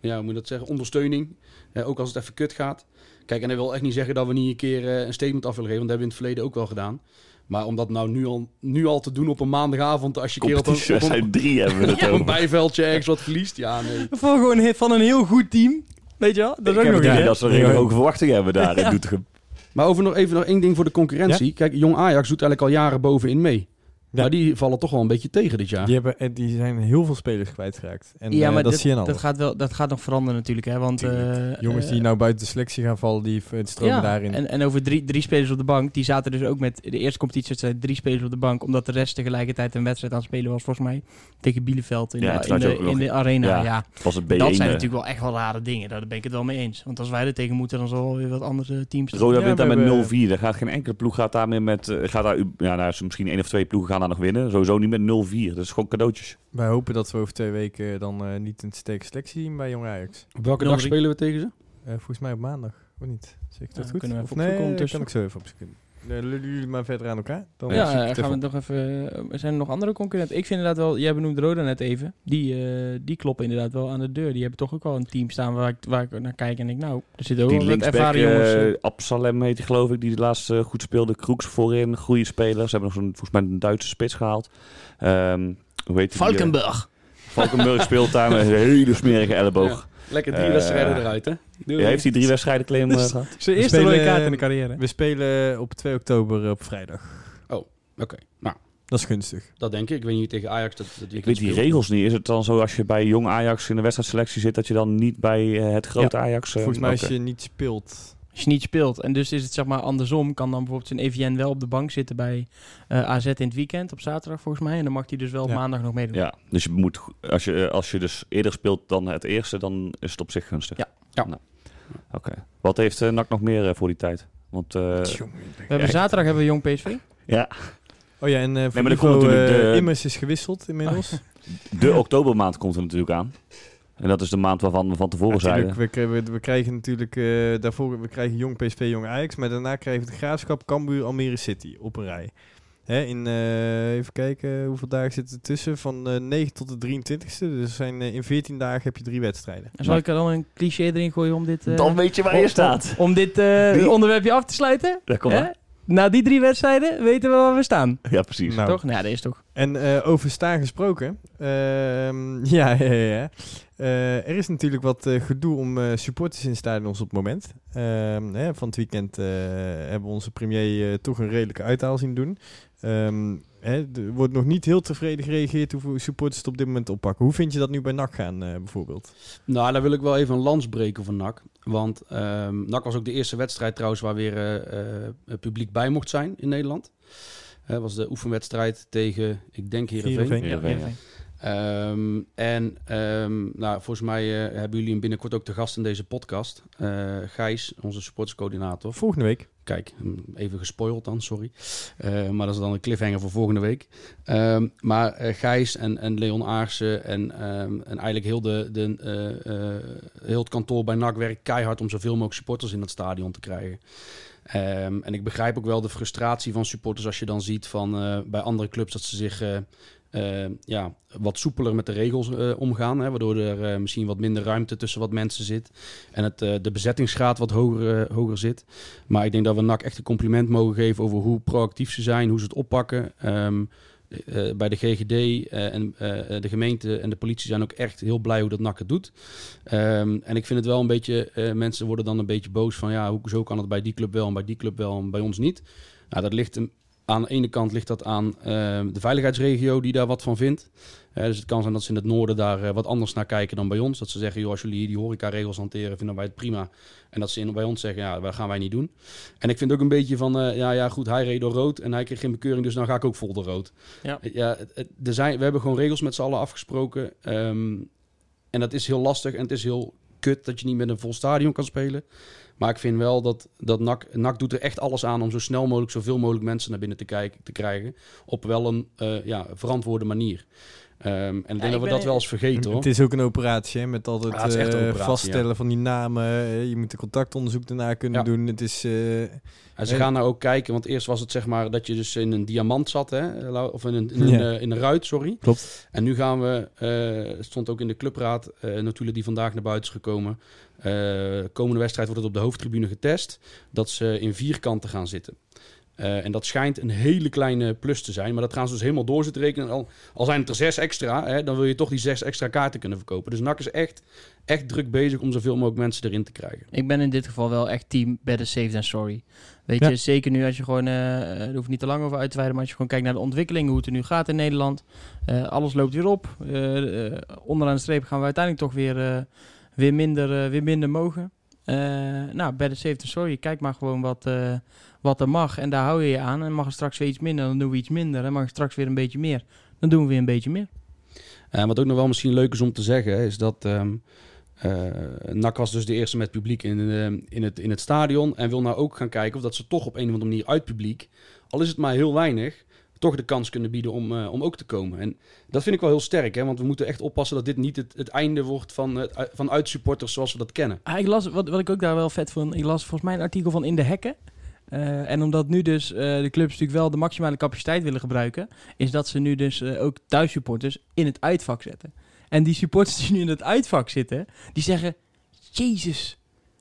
ja, hoe moet je dat zeggen, ondersteuning. Ook als het even kut gaat. Kijk, en dat wil echt niet zeggen dat we niet een keer eh, een statement af willen geven, want dat hebben we in het verleden ook wel gedaan. Maar om dat nou nu al, nu al te doen op een maandagavond, als je een keer op een, op een, zijn drie hebben we het ja, op een bijveldje ergens wat verliest, ja, nee. Voor gewoon een- van een heel goed team. Weet je wel? Dat is ook nog idee dat ze redelijk hoge verwachtingen hebben daar Ja. in Doetinchem. Maar over nog even nog één ding voor de concurrentie. Kijk, Jong Ajax doet eigenlijk al jaren bovenin mee. Ja. Maar die vallen toch wel een beetje tegen dit jaar. Die, hebben, eh, die zijn heel veel spelers kwijtgeraakt. En ja, eh, maar dat dit- zie je dat, alles. gaat wel, dat gaat nog veranderen natuurlijk. Hè? Want, eh, Jongens die nou buiten de selectie gaan vallen, die stromen ja, daarin. En, en over drie, drie spelers op de bank. Die zaten dus ook met de eerste competitie drie spelers op de bank. Omdat de rest tegelijkertijd een wedstrijd aan het spelen was, volgens mij. Tegen Bielefeld in, Ja, de, in, de, nog- arena. Ja, Ja, Het was het B1. dat zijn natuurlijk wel echt wel rare dingen. Daar ben ik het wel mee eens. Want als wij er tegen moeten, dan zal weer wat andere teams. Roda Ja, wint daar met hebben- 0-4. Daar gaat geen enkele ploeg gaat daar meer met. gaat daar, ja, nou, is misschien één of twee ploegen gaan daar nog winnen. Sowieso niet met 0-4. Dat is gewoon cadeautjes. Wij hopen dat we over twee weken dan eh, niet een sterke selectie zien bij Jong Ajax. Op welke dag spelen we tegen ze? Eh, volgens mij op maandag, of niet? Zeg ik dat Ja, goed? kunnen we Of nee, kan ik zo even opzoeken. Eh, lullen jullie maar verder aan elkaar. Dan Ja, ik eh, gaan we even nog even. Er zijn er nog andere concurrenten. Ik vind inderdaad wel. Jij benoemde Roda net even. Die, eh, die kloppen inderdaad wel aan de deur. Die hebben toch ook wel een team staan waar ik, waar ik naar kijk en denk, nou, er zitten ook Die wel ervaren jongens. eh. eh Absalem heet geloof ik, die de laatste eh, goed speelde. Kroeks voorin, goede speler. Ze hebben nog zo'n, volgens mij een Duitse spits gehaald. Ehm hoe heet die? Valkenburg. Eh, Valkenburg speelt daar met een hele smerige elleboog. Lekker drie Eh, wedstrijden eruit, hè? Doei. Ja, heeft hij drie wedstrijden claim eh, Dus- gehad? Zijn eerste rode kaart in de eh, carrière. We spelen op 2 oktober eh, op vrijdag. Oké, nou, Dat is gunstig. dat denk ik. Ik weet niet tegen Ajax dat, dat Ik weet die regels niet. Is het dan zo als je bij jong Ajax in de wedstrijdselectie zit, dat je dan niet bij eh, het grote Ajax... eh, Volgens mij oké. als je niet speelt... Als je niet speelt. En dus is het zeg maar andersom. Kan dan bijvoorbeeld zijn EVN wel op de bank zitten bij eh, AZ in het weekend. Op zaterdag volgens mij. En dan mag hij dus wel op Ja. maandag nog meedoen. Ja, dus je moet, als je, als je dus eerder speelt dan het eerste, dan is het op zich gunstig. Ja. Ja. Nou, Oké. Wat heeft eh, NAC nog meer eh, voor die tijd? Want eh, Jongen, We hebben zaterdag hebben we Jong PSV. ja, Oh ja, en eh voor maar er Ivo, eh, de- Immers is gewisseld inmiddels. de oktobermaand komt er natuurlijk aan. En dat is de maand waarvan we van tevoren zeiden. we, krijgen- we, we krijgen natuurlijk eh, daarvoor we krijgen Jong PSV, Jong Ajax, maar daarna krijgen we de Graafschap, Cambuur, Almere City op een rij. Hè, in, eh, even kijken, hoeveel dagen zitten er tussen? Van eh 9 tot de 23ste. Dus zijn, in 14 dagen heb je drie wedstrijden. En zal ik er dan een cliché erin gooien om dit, eh, Dan weet je waar je staat. om dit eh, onderwerpje af te sluiten? Ja, kom Hè? maar. Na die drie wedstrijden weten we waar we staan. Ja, precies. Nou, Toch? Nou, ja, dat is toch. En eh, over staan gesproken. ehm, ja, ja, ja. ja. Eh, er is natuurlijk wat eh, gedoe om eh, supporters in stadions op het moment. Ehm, hè, van het weekend eh, hebben we onze premier toch een redelijke uithaal zien doen. Ehm, hè, er wordt nog niet heel tevreden gereageerd hoeveel supporters het op dit moment oppakken. Hoe vind je dat nu bij NAC gaan eh, bijvoorbeeld? Nou, daar wil ik wel even een lans breken voor NAC. Want ehm NAC was ook de eerste wedstrijd trouwens waar weer eh, eh, het publiek bij mocht zijn in Nederland. Dat was de oefenwedstrijd tegen, ik denk Heerenveen. Heerenveen. Ehm, en ehm, nou, volgens mij eh, hebben jullie hem binnenkort ook te gast in deze podcast. Eh, Gijs, onze supporterscoördinator. Volgende week. Kijk, mm, even gespoild dan, sorry. Eh, maar dat is dan een cliffhanger voor volgende week. Ehm, maar Gijs en, en Leon Aarsen en, en eigenlijk heel, de, de, heel het kantoor bij NAC werkt keihard om zoveel mogelijk supporters in dat stadion te krijgen. En ik begrijp ook wel de frustratie van supporters als je dan ziet van bij andere clubs dat ze zich eh, ja, wat soepeler met de regels eh, omgaan. Hè, waardoor er eh, misschien wat minder ruimte tussen wat mensen zit. En het, eh, de bezettingsgraad wat hoger, hoger zit. Maar ik denk dat we NAC echt een compliment mogen geven over hoe proactief ze zijn, hoe ze het oppakken. Ehm, eh, bij de GGD en de gemeente en de politie zijn ook echt heel blij hoe dat NAC het doet. Ehm, en ik vind het wel een beetje, mensen worden dan een beetje boos van ja, hoezo kan het bij die club wel en bij die club wel en bij ons niet. Nou, dat ligt hem, aan de ene kant ligt dat aan ehm, de veiligheidsregio die daar wat van vindt. Eh, dus het kan zijn dat ze in het noorden daar eh, wat anders naar kijken dan bij ons. Dat ze zeggen, joh, als jullie hier die horecaregels hanteren, vinden wij het prima. En dat ze in, bij ons zeggen, ja, dat gaan wij niet doen. En ik vind ook een beetje van, eh, ja, ja, goed, hij reed door rood en hij kreeg geen bekeuring, dus dan ga ik ook vol door rood. Ja. ja er zijn, we hebben gewoon regels met z'n allen afgesproken. ehm, en dat is heel lastig en het is heel kut dat je niet met een vol stadion kan spelen. Maar ik vind wel dat, dat NAC, NAC doet er echt alles aan om zo snel mogelijk zoveel mogelijk mensen naar binnen te, kijken, te krijgen. Op wel een eh, ja, verantwoorde manier. Ehm, en ik denk ik dat we dat wel eens vergeten hoor. Het is ook een operatie hè, met altijd Ja, het eh, vaststellen van die namen. Je moet een contactonderzoek daarna kunnen Ja. doen. Het is... eh, En ze En- gaan nou ook kijken, want eerst was het zeg maar dat je dus in een diamant zat, hè? Of in een, in een, Ja. in een ruit, sorry. Klopt. En nu gaan we, eh, het stond ook in de clubraad, eh natuurlijk die vandaag naar buiten is gekomen. Eh, komende wedstrijd wordt het op de hoofdtribune getest, dat ze in vierkanten gaan zitten. Eh, en dat schijnt een hele kleine plus te zijn, maar dat gaan ze dus helemaal door zitten rekenen. Al, al zijn het er zes extra, hè, dan wil je toch die zes extra kaarten kunnen verkopen. Dus NAC is echt, echt druk bezig om zoveel mogelijk mensen erin te krijgen. Ik ben in dit geval wel echt team better safe than sorry. Weet Ja. je, zeker nu als je gewoon, eh er hoeft niet te lang over uit te wijden, maar als je gewoon kijkt naar de ontwikkeling, hoe het er nu gaat in Nederland. eh, alles loopt weer op. Onderaan de streep gaan we uiteindelijk toch weer, eh, weer, minder, eh, weer minder mogen. Eh, nou, better safe than sorry. Kijk maar gewoon wat, eh, wat er mag en daar hou je je aan. En mag er straks weer iets minder, dan doen we iets minder. En mag er straks weer een beetje meer, dan doen we weer een beetje meer. Wat ook nog wel misschien leuk is om te zeggen, is dat ehm eh, NAC was dus de eerste met publiek in, in, het, in het stadion. En wil nou ook gaan kijken of dat ze toch op een of andere manier uit publiek, al is het maar heel weinig, toch de kans kunnen bieden om, eh, om ook te komen. En dat vind ik wel heel sterk, hè, want we moeten echt oppassen dat dit niet het, het einde wordt van, het, van uitsupporters zoals we dat kennen. Ah, ik las, wat, wat ik ook daar wel vet vond, ik las volgens mij een artikel van In de Hekken. Eh, en omdat nu dus eh, de clubs natuurlijk wel de maximale capaciteit willen gebruiken, is dat ze nu dus eh, ook thuissupporters in het uitvak zetten. En die supporters die nu in het uitvak zitten, die zeggen, Jezus,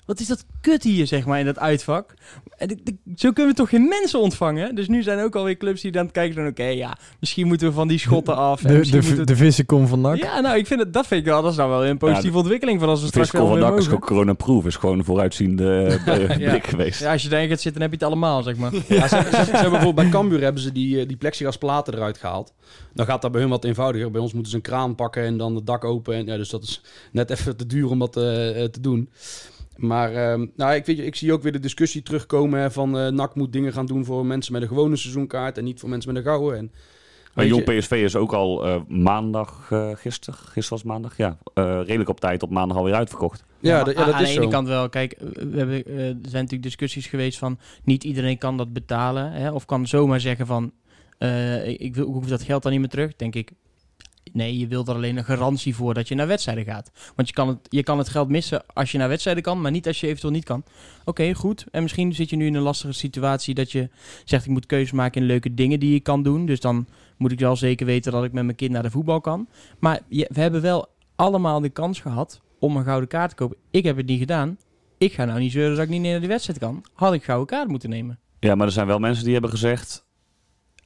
wat is dat kut hier, zeg maar, in dat uitvak. En ik- ik- zo kunnen we toch geen mensen ontvangen? Dus nu zijn ook alweer clubs die dan aan het kijken zijn, oké, ja, misschien moeten we van die schotten af. de, de, de we- vissenkom van. Ja, nou, ik vind het, dat vind ik wel, dat is nou wel een positieve ontwikkeling van als we straks wel van NAC is gewoon corona-proof. Is gewoon een vooruitziende eh, Ja. blik geweest. Ja, als je daarin gaat zitten, dan heb je het allemaal, zeg maar. Ja, ze, ze, ze hebben bijvoorbeeld bij Cambuur hebben ze die, eh, die plexiglasplaten eruit gehaald. Dan gaat dat bij hun wat eenvoudiger. Bij ons moeten ze een kraan pakken en dan het dak open. En, ja, dus dat is net even te duur om dat eh, te doen. Maar ehm, nou, ik, weet, je, ik zie ook weer de discussie terugkomen hè, van eh NAC moet dingen gaan doen voor mensen met een gewone seizoenkaart en niet voor mensen met een gouden. En, Maar Jong PSV is ook al eh, maandag, eh gisteren, gisteren was maandag, ja, eh, redelijk op tijd op maandag alweer uitverkocht. ja, maar dat- ja, aan- dat aan is de zo. ene kant wel. Kijk, we hebben, eh, er zijn natuurlijk discussies geweest van niet iedereen kan dat betalen. Hè, of kan zomaar zeggen van eh, ik, wil, ik hoef dat geld dan niet meer terug. Denk ik, nee, je wilt er alleen een garantie voor dat je naar wedstrijden gaat. Want je kan het, je kan het geld missen als je naar wedstrijden kan, maar niet als je eventueel niet kan. Oké, goed. En misschien zit je nu in een lastige situatie dat je zegt ik moet keuzes maken in leuke dingen die je kan doen. Dus dan moet ik wel zeker weten dat ik met mijn kind naar de voetbal kan. Maar je- we hebben wel allemaal de kans gehad om een gouden kaart te kopen. Ik heb het niet gedaan. Ik ga nou niet zeuren dat ik niet naar die wedstrijd kan. Had ik gouden kaart moeten nemen. Ja, maar er zijn wel mensen die hebben gezegd,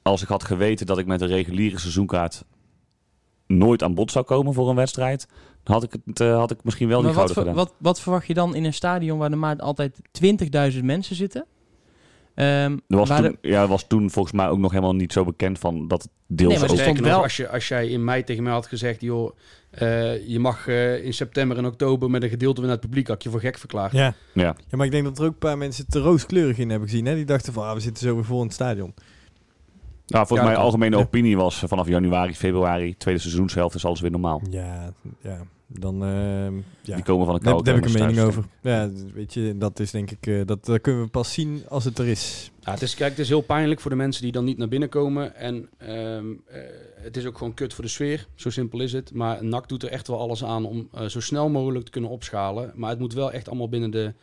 als ik had geweten dat ik met een reguliere seizoenkaart nooit aan bod zou komen voor een wedstrijd, dan had ik, het, eh, had ik misschien wel maar die wat, gouden gedaan. wat, wat verwacht je dan in een stadion waar er maar altijd 20.000 mensen zitten? Ehm, Er was, toen, ja, was toen volgens mij ook nog helemaal niet zo bekend van dat het deels Nee, maar stond wel- als, je, als jij in mei tegen mij had gezegd, joh, eh, je mag eh, in september en oktober met een gedeelte van het publiek, had je voor gek verklaard. Ja. Ja. ja, maar ik denk dat er ook een paar mensen te rooskleurig in hebben gezien. Hè? Die dachten van, ah, we zitten zo weer vol in het stadion. Nou, volgens Ja, mij algemene ja. opinie was eh, vanaf januari, februari, tweede seizoenshelft is alles weer normaal. Ja, ja. Dan, ehm, ja. Die komen van een koude daar heb ik een mening over. Ja, weet je, dat is denk ik, eh, dat, dat kunnen we pas zien als het er is. Ja, het is, kijk, het is heel pijnlijk voor de mensen die dan niet naar binnen komen. En ehm, eh, het is ook gewoon kut voor de sfeer. Zo simpel is het. Maar NAC doet er echt wel alles aan om eh, zo snel mogelijk te kunnen opschalen. Maar het moet wel echt allemaal binnen de,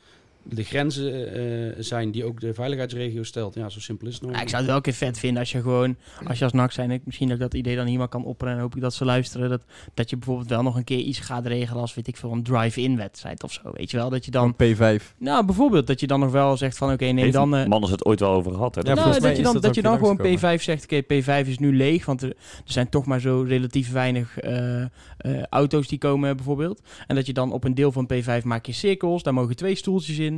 de grenzen eh, zijn die ook de veiligheidsregio stelt. Ja, zo simpel is het nou. Ja, ik zou het wel een keer vet vinden als je gewoon, als je als NAC zijn, ik, misschien dat ik dat idee dan hier maar kan opperen en hoop ik dat ze luisteren, dat, dat je bijvoorbeeld wel nog een keer iets gaat regelen als, weet ik veel, een drive-in wedstrijd of zo, weet je wel, dat je dan, Dan P5. nou bijvoorbeeld, dat je dan nog wel zegt van, oké, Heeft dan... eh, Mannen het ooit wel over gehad. Hè? Ja, nou, volgens mij dat je dan, dat dat ook je dan gewoon langsgekomen. P5 zegt, oké, P5 is nu leeg, want er, er zijn toch maar zo relatief weinig eh, eh, auto's die komen bijvoorbeeld. En dat je dan op een deel van P5 maak je cirkels, daar mogen twee stoeltjes in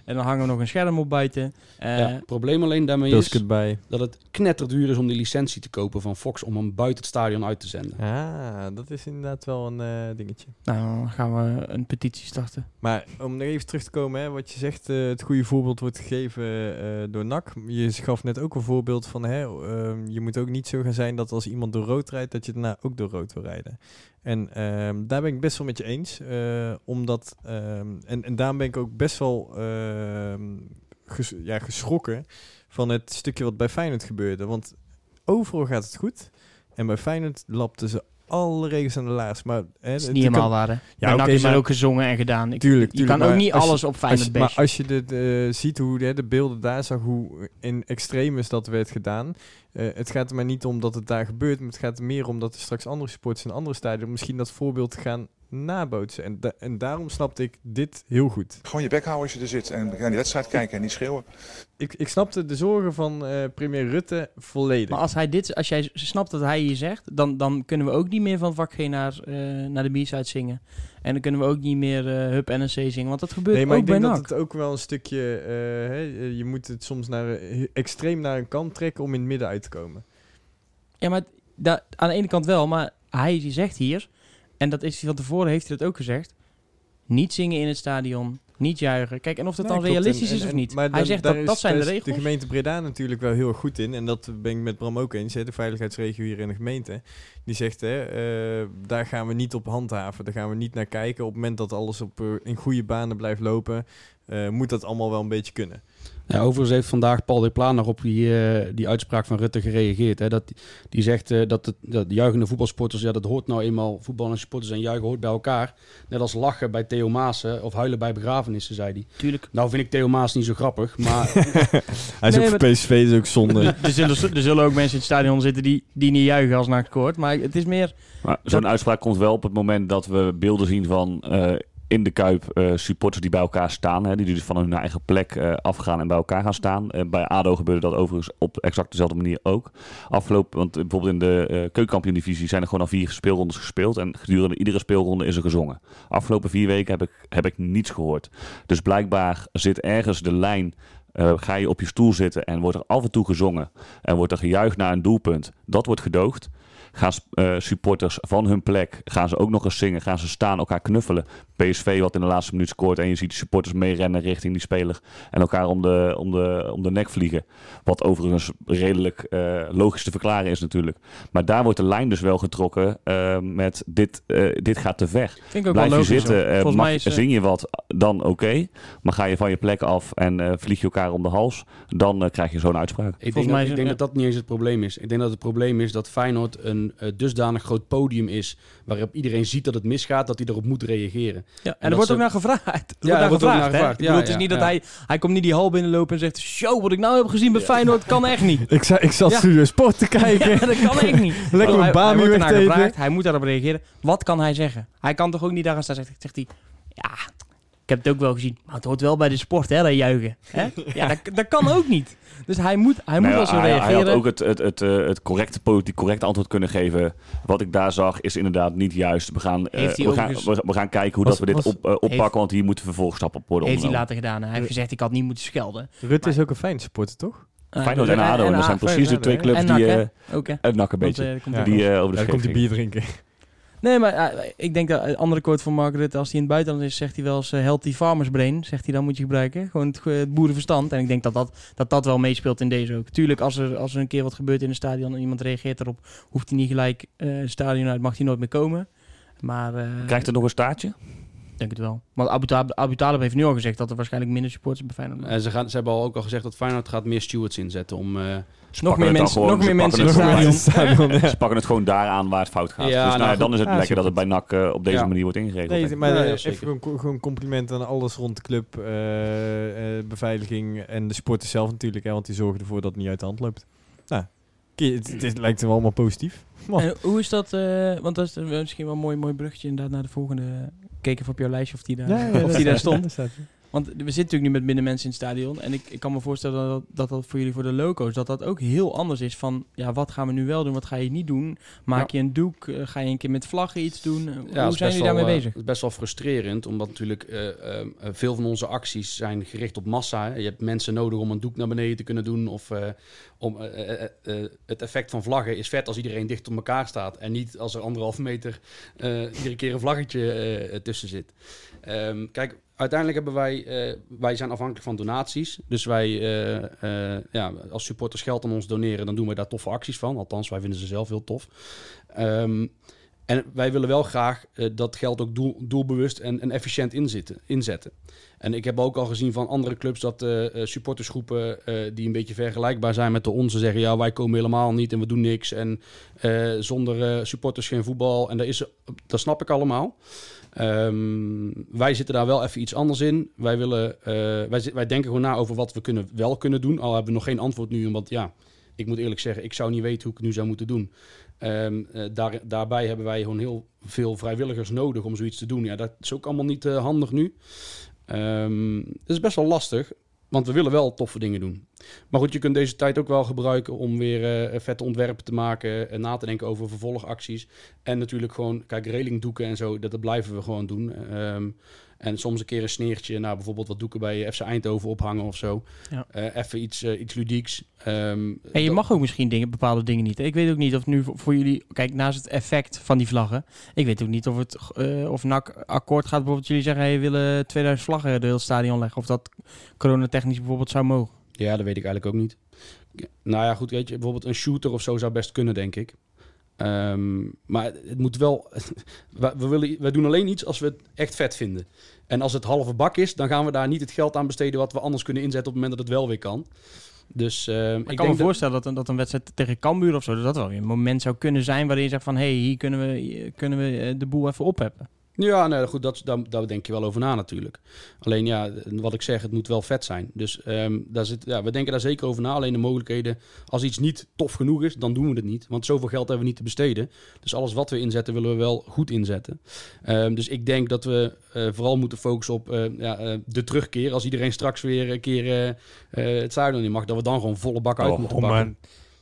en dan hangen we nog een scherm op buiten. Eh, ja, het probleem alleen daarmee is bij. dat het knetterduur is om die licentie te kopen van Fox om hem buiten het stadion uit te zenden. Ah, dat is inderdaad wel een eh, dingetje. Nou, dan gaan we een petitie starten. Maar om nog even terug te komen, hè, wat je zegt, eh, het goede voorbeeld wordt gegeven eh, door NAC. Je gaf net ook een voorbeeld van, hè, ehm, je moet ook niet zo gaan zijn dat als iemand door rood rijdt, dat je daarna ook door rood wil rijden. En ehm, daar ben ik best wel met je eens, eh, omdat, ehm, en, en daarom ben ik ook best wel ges- ja, geschrokken van het stukje wat bij Feyenoord gebeurde. Want overal gaat het goed. En bij Feyenoord lapten ze alle regels aan de laars. Maar, hè, is niet helemaal waar, hè? Ja, oké, is er ook gezongen en gedaan. Ik, Tuurlijk, je kan ook niet als je- alles op Feyenoord maar als je de- ziet hoe de, de beelden daar zag, hoe in extremis dat werd gedaan. eh, het gaat er maar niet om dat het daar gebeurt, maar het gaat er meer om dat er straks andere sports in andere stadion misschien dat voorbeeld gaan nabootsen. En, da- en daarom snapte ik dit heel goed. Gewoon je bek houden als je er zit en naar die wedstrijd kijken en niet schreeuwen. Ik, ik snapte de zorgen van eh, premier Rutte volledig. Maar als, hij dit, als jij snapt dat hij hier zegt, dan, dan kunnen we ook niet meer van vak G naar, eh, naar de B-side zingen. En dan kunnen we ook niet meer eh Hub NSC zingen, want dat gebeurt Nee, maar ook ik denk NAC. dat het ook wel een stukje... eh, hè, je moet het soms naar, extreem naar een kant trekken om in het midden uit te komen. Ja, maar aan de ene kant wel, maar hij zegt hier, en dat is hij van tevoren heeft hij dat ook gezegd, niet zingen in het stadion, niet juichen. Kijk, en of dat Nee, dan klopt. realistisch En- is of en- niet. maar hij dan- zegt dat is- dat zijn de regels. De gemeente Breda natuurlijk wel heel goed in. En dat ben ik met Bram ook eens. Hè, de veiligheidsregio hier in de gemeente. Die zegt, hè, eh, daar gaan we niet op handhaven. Daar gaan we niet naar kijken. Op het moment dat alles op, eh, in goede banen blijft lopen... eh, moet dat allemaal wel een beetje kunnen. Ja, overigens heeft vandaag Paul de Planer op die, eh, die uitspraak van Rutte gereageerd. Hè? Dat, die zegt eh, dat, het, dat de juichende voetbalsporters, ja, dat hoort nou eenmaal, voetbal en supporters en juichen hoort bij elkaar. Net als lachen bij Theo Maassen of huilen bij begrafenissen, zei hij. Tuurlijk. Nou vind ik Theo Maas niet zo grappig, maar Hij is Nee, ook maar- voor PSV, is ook zonde. er, zullen, er zullen ook mensen in het stadion zitten die, die niet juichen als NAC scoort. Maar het is meer... Maar zo'n Dat- uitspraak komt wel op het moment dat we beelden zien van eh, in de Kuip eh, supporters die bij elkaar staan. Hè, die dus van hun eigen plek eh, afgaan en bij elkaar gaan staan. Eh, bij ADO gebeurde dat overigens op exact dezelfde manier ook. Afgelopen, want bijvoorbeeld in de eh keukenkampioen-divisie zijn er gewoon al vier speelrondes gespeeld. En gedurende iedere speelronde is er gezongen. Afgelopen vier weken heb ik, heb ik niets gehoord. Dus blijkbaar zit ergens de lijn... ga je op je stoel zitten en wordt er af en toe gezongen en wordt er gejuicht naar een doelpunt. Dat wordt gedoogd gaan supporters van hun plek, gaan ze ook nog eens zingen, gaan ze staan, elkaar knuffelen. PSV wat in de laatste minuut scoort en je ziet de supporters meerennen richting die speler en elkaar om de, om de, om de nek vliegen. Wat overigens redelijk eh, logisch te verklaren is natuurlijk. Maar daar wordt de lijn dus wel getrokken eh, met dit, eh, dit gaat te ver. Vind ik ook Blijf wel je logisch. zitten, eh, Volgens mag- mij is... zing je wat, dan oké. Maar ga je van je plek af en eh, vlieg je elkaar om de hals, dan krijg je zo'n uitspraak. Ik denk, Volgens dat, mij ik denk ja. dat dat niet eens het probleem is. Ik denk dat het probleem is dat Feyenoord een dusdanig groot podium is... waarop iedereen ziet dat het misgaat, dat hij erop moet reageren. Ja, en er wordt ook naar gevraagd. Er wordt ook gevraagd, gevraagd. Bedoel, Ja, het is ja, niet dat ja. hij... Hij komt niet die hal binnenlopen en zegt... Show, wat ik nou heb gezien bij Feyenoord kan echt niet. Ik, ik zat Ja. Studio Sport te kijken. Ja, dat kan echt niet. Lekker hij, een hij ernaar wegteten. gevraagd, hij moet daarop reageren. Wat kan hij zeggen? Hij kan toch ook niet daar gaan staan zegt, zegt hij... Ja, ik heb het ook wel gezien. Maar het hoort wel bij de sport, hè, dat juichen. Hè? Ja, dat, dat kan ook niet. Dus hij moet, hij moet wel zo hij, hij reageren. had ook het, het, het, eh, het correcte, politiek correcte antwoord kunnen geven. Wat ik daar zag is inderdaad niet juist. We gaan, eh, hij we gaan, we, we gaan kijken hoe Was- dat we dit was- op, eh, oppakken, heeft- want hier moeten vervolgstappen op worden heeft hij later gedaan. Hij heeft gezegd, ik had niet moeten schelden. Rutte is ook een fijn supporter, toch? Feyenoord en ADO, en dat zijn precies de twee clubs En die... Eh een Want, beetje. die eh, over de dan komt hij scheef bier drinken. Nee, maar eh, ik denk dat een andere quote van Mark Rutte, als hij in het buitenland is, zegt hij wel eens eh, healthy farmers brain, zegt hij dan moet je gebruiken. Gewoon het, eh, boerenverstand. En ik denk dat dat, dat dat wel meespeelt in deze ook. Tuurlijk, als er, als er een keer wat gebeurt in een stadion en iemand reageert erop, hoeft hij niet gelijk eh, het stadion uit, mag hij nooit meer komen. Maar eh, Krijgt er nog een staartje? Ik denk het wel. Want Abu Talib, Abu Talib heeft nu al gezegd dat er waarschijnlijk minder supporters bij Feyenoord zijn. En ze, gaan, ze hebben al ook al gezegd dat Feyenoord gaat meer stewards inzetten om... eh, Ze nog pakken meer mensen, gewoon- nog meer ze mensen in pakken het het stadion. Stadion, ja. Ze pakken het gewoon daar aan waar het fout gaat. Ja, dus nou, nou dan is het Ja, lekker dat het bij. NAC eh, op deze Ja. manier wordt ingeregeld. Nee, maar Ja, eh, ja, even zeker. gewoon, compliment aan alles rond de club, eh, eh, beveiliging en de sporters zelf natuurlijk, hè, want die zorgen ervoor dat het niet uit de hand loopt. Nou, het, lijkt wel allemaal positief. En hoe is dat, eh, want dat is eh, misschien wel een mooi, mooi bruggetje inderdaad naar de volgende. Keek even op jouw lijstje of die daar, of die daar stond. Want we zitten natuurlijk nu met minder mensen in het stadion. En ik, ik kan me voorstellen dat, dat dat voor jullie voor de loco's... dat dat ook heel anders is van... ja, wat gaan we nu wel doen, wat ga je niet doen? Maak je een doek? Eh, ga je een keer met vlaggen iets doen? Eh, Ja, Hoe zijn jullie daarmee eh, bezig? Het is best wel frustrerend, omdat natuurlijk eh, eh, eh, veel van onze acties zijn gericht op massa. hè. Je hebt mensen nodig om een doek naar beneden te kunnen doen. Of om, het effect van vlaggen is vet als iedereen dicht op elkaar staat. En niet als er anderhalf meter iedere keer een vlaggetje tussen zit. Ehm, kijk, uiteindelijk hebben wij, eh, wij zijn afhankelijk van donaties. Dus wij, eh, eh, ja, als supporters geld aan ons doneren, dan doen wij daar toffe acties van. Althans, wij vinden ze zelf heel tof. Ehm, en wij willen wel graag dat geld ook doel, doelbewust en, en efficiënt inzitten, inzetten. En ik heb ook al gezien van andere clubs dat supportersgroepen die een beetje vergelijkbaar zijn met de onze zeggen: ja, wij komen helemaal niet en we doen niks. En zonder supporters geen voetbal. En dat, is, dat snap ik allemaal. Ehm, wij zitten daar wel even iets anders in. Wij, willen, eh, wij, wij denken gewoon na over wat we kunnen, wel kunnen doen. Al hebben we nog geen antwoord nu, omdat ja, ik moet eerlijk zeggen, ik zou niet weten hoe ik nu zou moeten doen. Ehm, eh, daar, daarbij hebben wij gewoon heel veel vrijwilligers nodig om zoiets te doen. Ja, dat is ook allemaal niet eh, handig nu. Ehm het is best wel lastig, want we willen wel toffe dingen doen. Maar goed, je kunt deze tijd ook wel gebruiken om weer eh, vette ontwerpen te maken en na te denken over vervolgacties. En natuurlijk gewoon, kijk, railingdoeken en zo, dat, dat blijven we gewoon doen. Ehm, en soms een keer een sneertje, nou bijvoorbeeld wat doeken bij FC Eindhoven ophangen of zo. Ja. Eh, even iets, eh, iets ludieks. Ehm, En je mag ook misschien dingen, bepaalde dingen niet. Ik weet ook niet of nu voor, voor jullie... Kijk, naast het effect van die vlaggen... Ik weet ook niet of het eh, of NAC akkoord gaat. Bijvoorbeeld jullie zeggen... Hey, we willen 2000 vlaggen door heel het stadion leggen. Of dat coronatechnisch bijvoorbeeld zou mogen. Ja, dat weet ik eigenlijk ook niet. Nou ja, goed, weet je, bijvoorbeeld een shooter of zo zou best kunnen, denk ik. Ehm, maar het moet wel. we, willen, we doen alleen iets als we het echt vet vinden. En als het halve bak is, dan gaan we daar niet het geld aan besteden wat we anders kunnen inzetten op het moment dat het wel weer kan. Dus ehm, Ik, ik kan me dat- voorstellen dat een, dat een wedstrijd tegen Cambuur of zo... dat dat wel weer een moment zou kunnen zijn... waarin je zegt van... hé, hey, hier kunnen we, hier kunnen we eh, de boel even opheppen. Ja, nee, goed, dat, daar, daar denk je wel over na natuurlijk. Alleen ja, wat ik zeg, het moet wel vet zijn. Dus ehm, daar zit, ja, we denken daar zeker over na. Alleen de mogelijkheden, als iets niet tof genoeg is, dan doen we het niet. Want zoveel geld hebben we niet te besteden. Dus alles wat we inzetten, willen we wel goed inzetten. Ehm, dus ik denk dat we eh, vooral moeten focussen op eh, ja, eh, de terugkeer. Als iedereen straks weer een keer het zuiden in mag, dat we dan gewoon volle bak uit Oh, moeten Oh, pakken.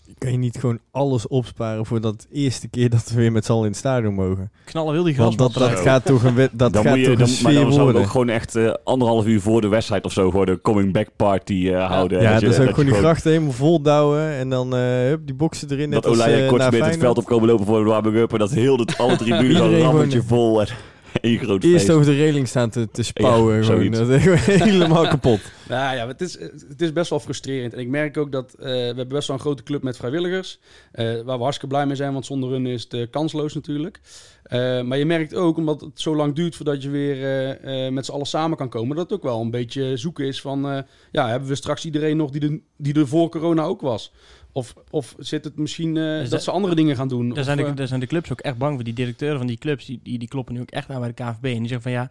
Maar kan je niet gewoon alles opsparen voor dat eerste keer dat we weer met z'n allen in het stadion mogen? Knallen wil die Want dat, gaat toch een, dat dan gaat moet je, toch dan, een maar dan sfeer zou ik worden. ook gewoon echt eh, anderhalf uur voor de wedstrijd of zo voor de coming back party eh, houden. Ja, Dat je- dan zou ik gewoon je die grachten helemaal vol douwen en dan eh, hup, die boksen erin. net Dat eh, kort met het veld op komen lopen voor de warming up. En dat heel de, alle tribunes een gewoon- rammetje vol. En, Eén groot Eerst feest. over de reling staan te, te spouwen. Ja, gewoon. zoiets. Dat is helemaal kapot. Nou ja, het is, het is best wel frustrerend. En ik merk ook dat eh, we hebben best wel een grote club met vrijwilligers. eh, waar we hartstikke blij mee zijn, want zonder hun is het eh, kansloos natuurlijk. Eh, maar je merkt ook, omdat het zo lang duurt voordat je weer eh, eh, met z'n allen samen kan komen, dat het ook wel een beetje zoeken is van, eh, ja, hebben we straks iedereen nog die er, die er voor corona ook was? Of, of zit het misschien eh, Dus dat dat- ze andere dingen gaan doen? Daar Of, zijn, de, eh, daar zijn de clubs ook echt bang voor. Die directeuren van die clubs, die, die, die kloppen nu ook echt aan bij de KVB. En die zeggen van ja,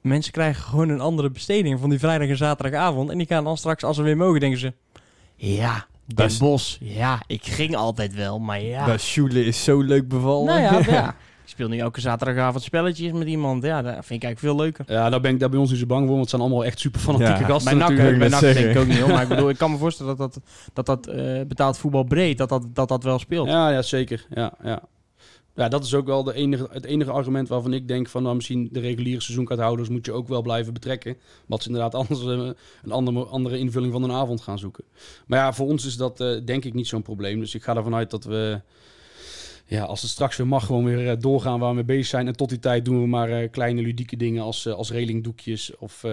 mensen krijgen gewoon een andere besteding van die vrijdag en zaterdagavond. En die gaan dan straks, als ze weer mogen, denken ze... Ja, Den Bos. Ja, ik ging altijd wel, maar ja. Maar Schule is zo leuk bevallen. nou ja, ja. Ik speel nu elke zaterdagavond spelletjes met iemand. Ja, dat vind ik eigenlijk veel leuker. Ja, daar ben ik daar bij ons niet zo bang voor, want het zijn allemaal echt super fanatieke Ja. gasten Bij NAC, bij denk ik ook niet hoor. Maar ik bedoel, ik kan me voorstellen dat dat, dat, dat eh, betaald voetbal breed, dat dat, dat, dat wel speelt. Ja, ja zeker. Ja, ja. ja, dat is ook wel de enige, het enige argument waarvan ik denk van nou, misschien de reguliere seizoenkaarthouders moet je ook wel blijven betrekken. Want ze inderdaad anders eh, een andere, andere invulling van een avond gaan zoeken. Maar ja, voor ons is dat eh, denk ik niet zo'n probleem. Dus ik ga ervan uit dat we, ja, als het straks weer mag, gewoon weer eh, doorgaan waar we mee bezig zijn. En tot die tijd doen we maar eh, kleine ludieke dingen als, eh, als relingdoekjes of eh,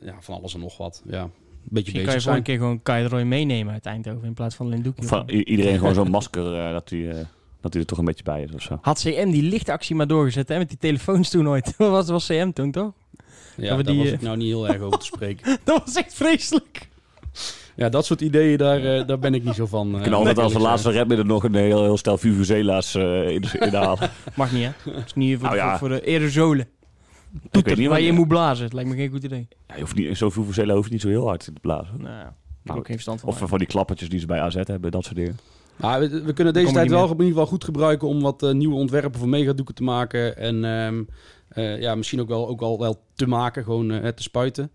ja, van alles en nog wat. Ja, een beetje Misschien kan je voor een keer gewoon Kai de Roy meenemen uit Eindhoven in plaats van alleen doekje. Van iedereen gewoon zo'n masker, dat hij eh, dat hij er toch een beetje bij is of zo. Had CM die lichtactie maar doorgezet hè, met die telefoons toen ooit. Dat was, was CM toen toch? Ja, dat daar die, was ik nou niet heel erg over te spreken. Dat was echt vreselijk. Ja, dat soort ideeën, daar, eh, daar ben ik niet zo van. Eh, kunnen altijd als de laatste redmiddel nog een heel, heel stel Vuvuzela's eh in, de- inhalen. Mag niet hè? Het is niet voor, Nou ja. voor, voor de aerosolen. Toeter, niet waar je in moet blazen. Het lijkt me geen goed idee. Ja, je hoeft niet, zo'n Vuvuzela hoeft niet zo heel hard te blazen. Nou, ja, ik heb Nou, ook geen verstand van. Of van die klappertjes die ze bij AZ hebben, dat soort dingen. Maar we, we kunnen deze tijd wel in ieder geval goed gebruiken om wat eh, nieuwe ontwerpen voor megadoeken te maken. En ehm, eh, ja, misschien ook wel, ook wel, wel te maken, gewoon eh, te spuiten.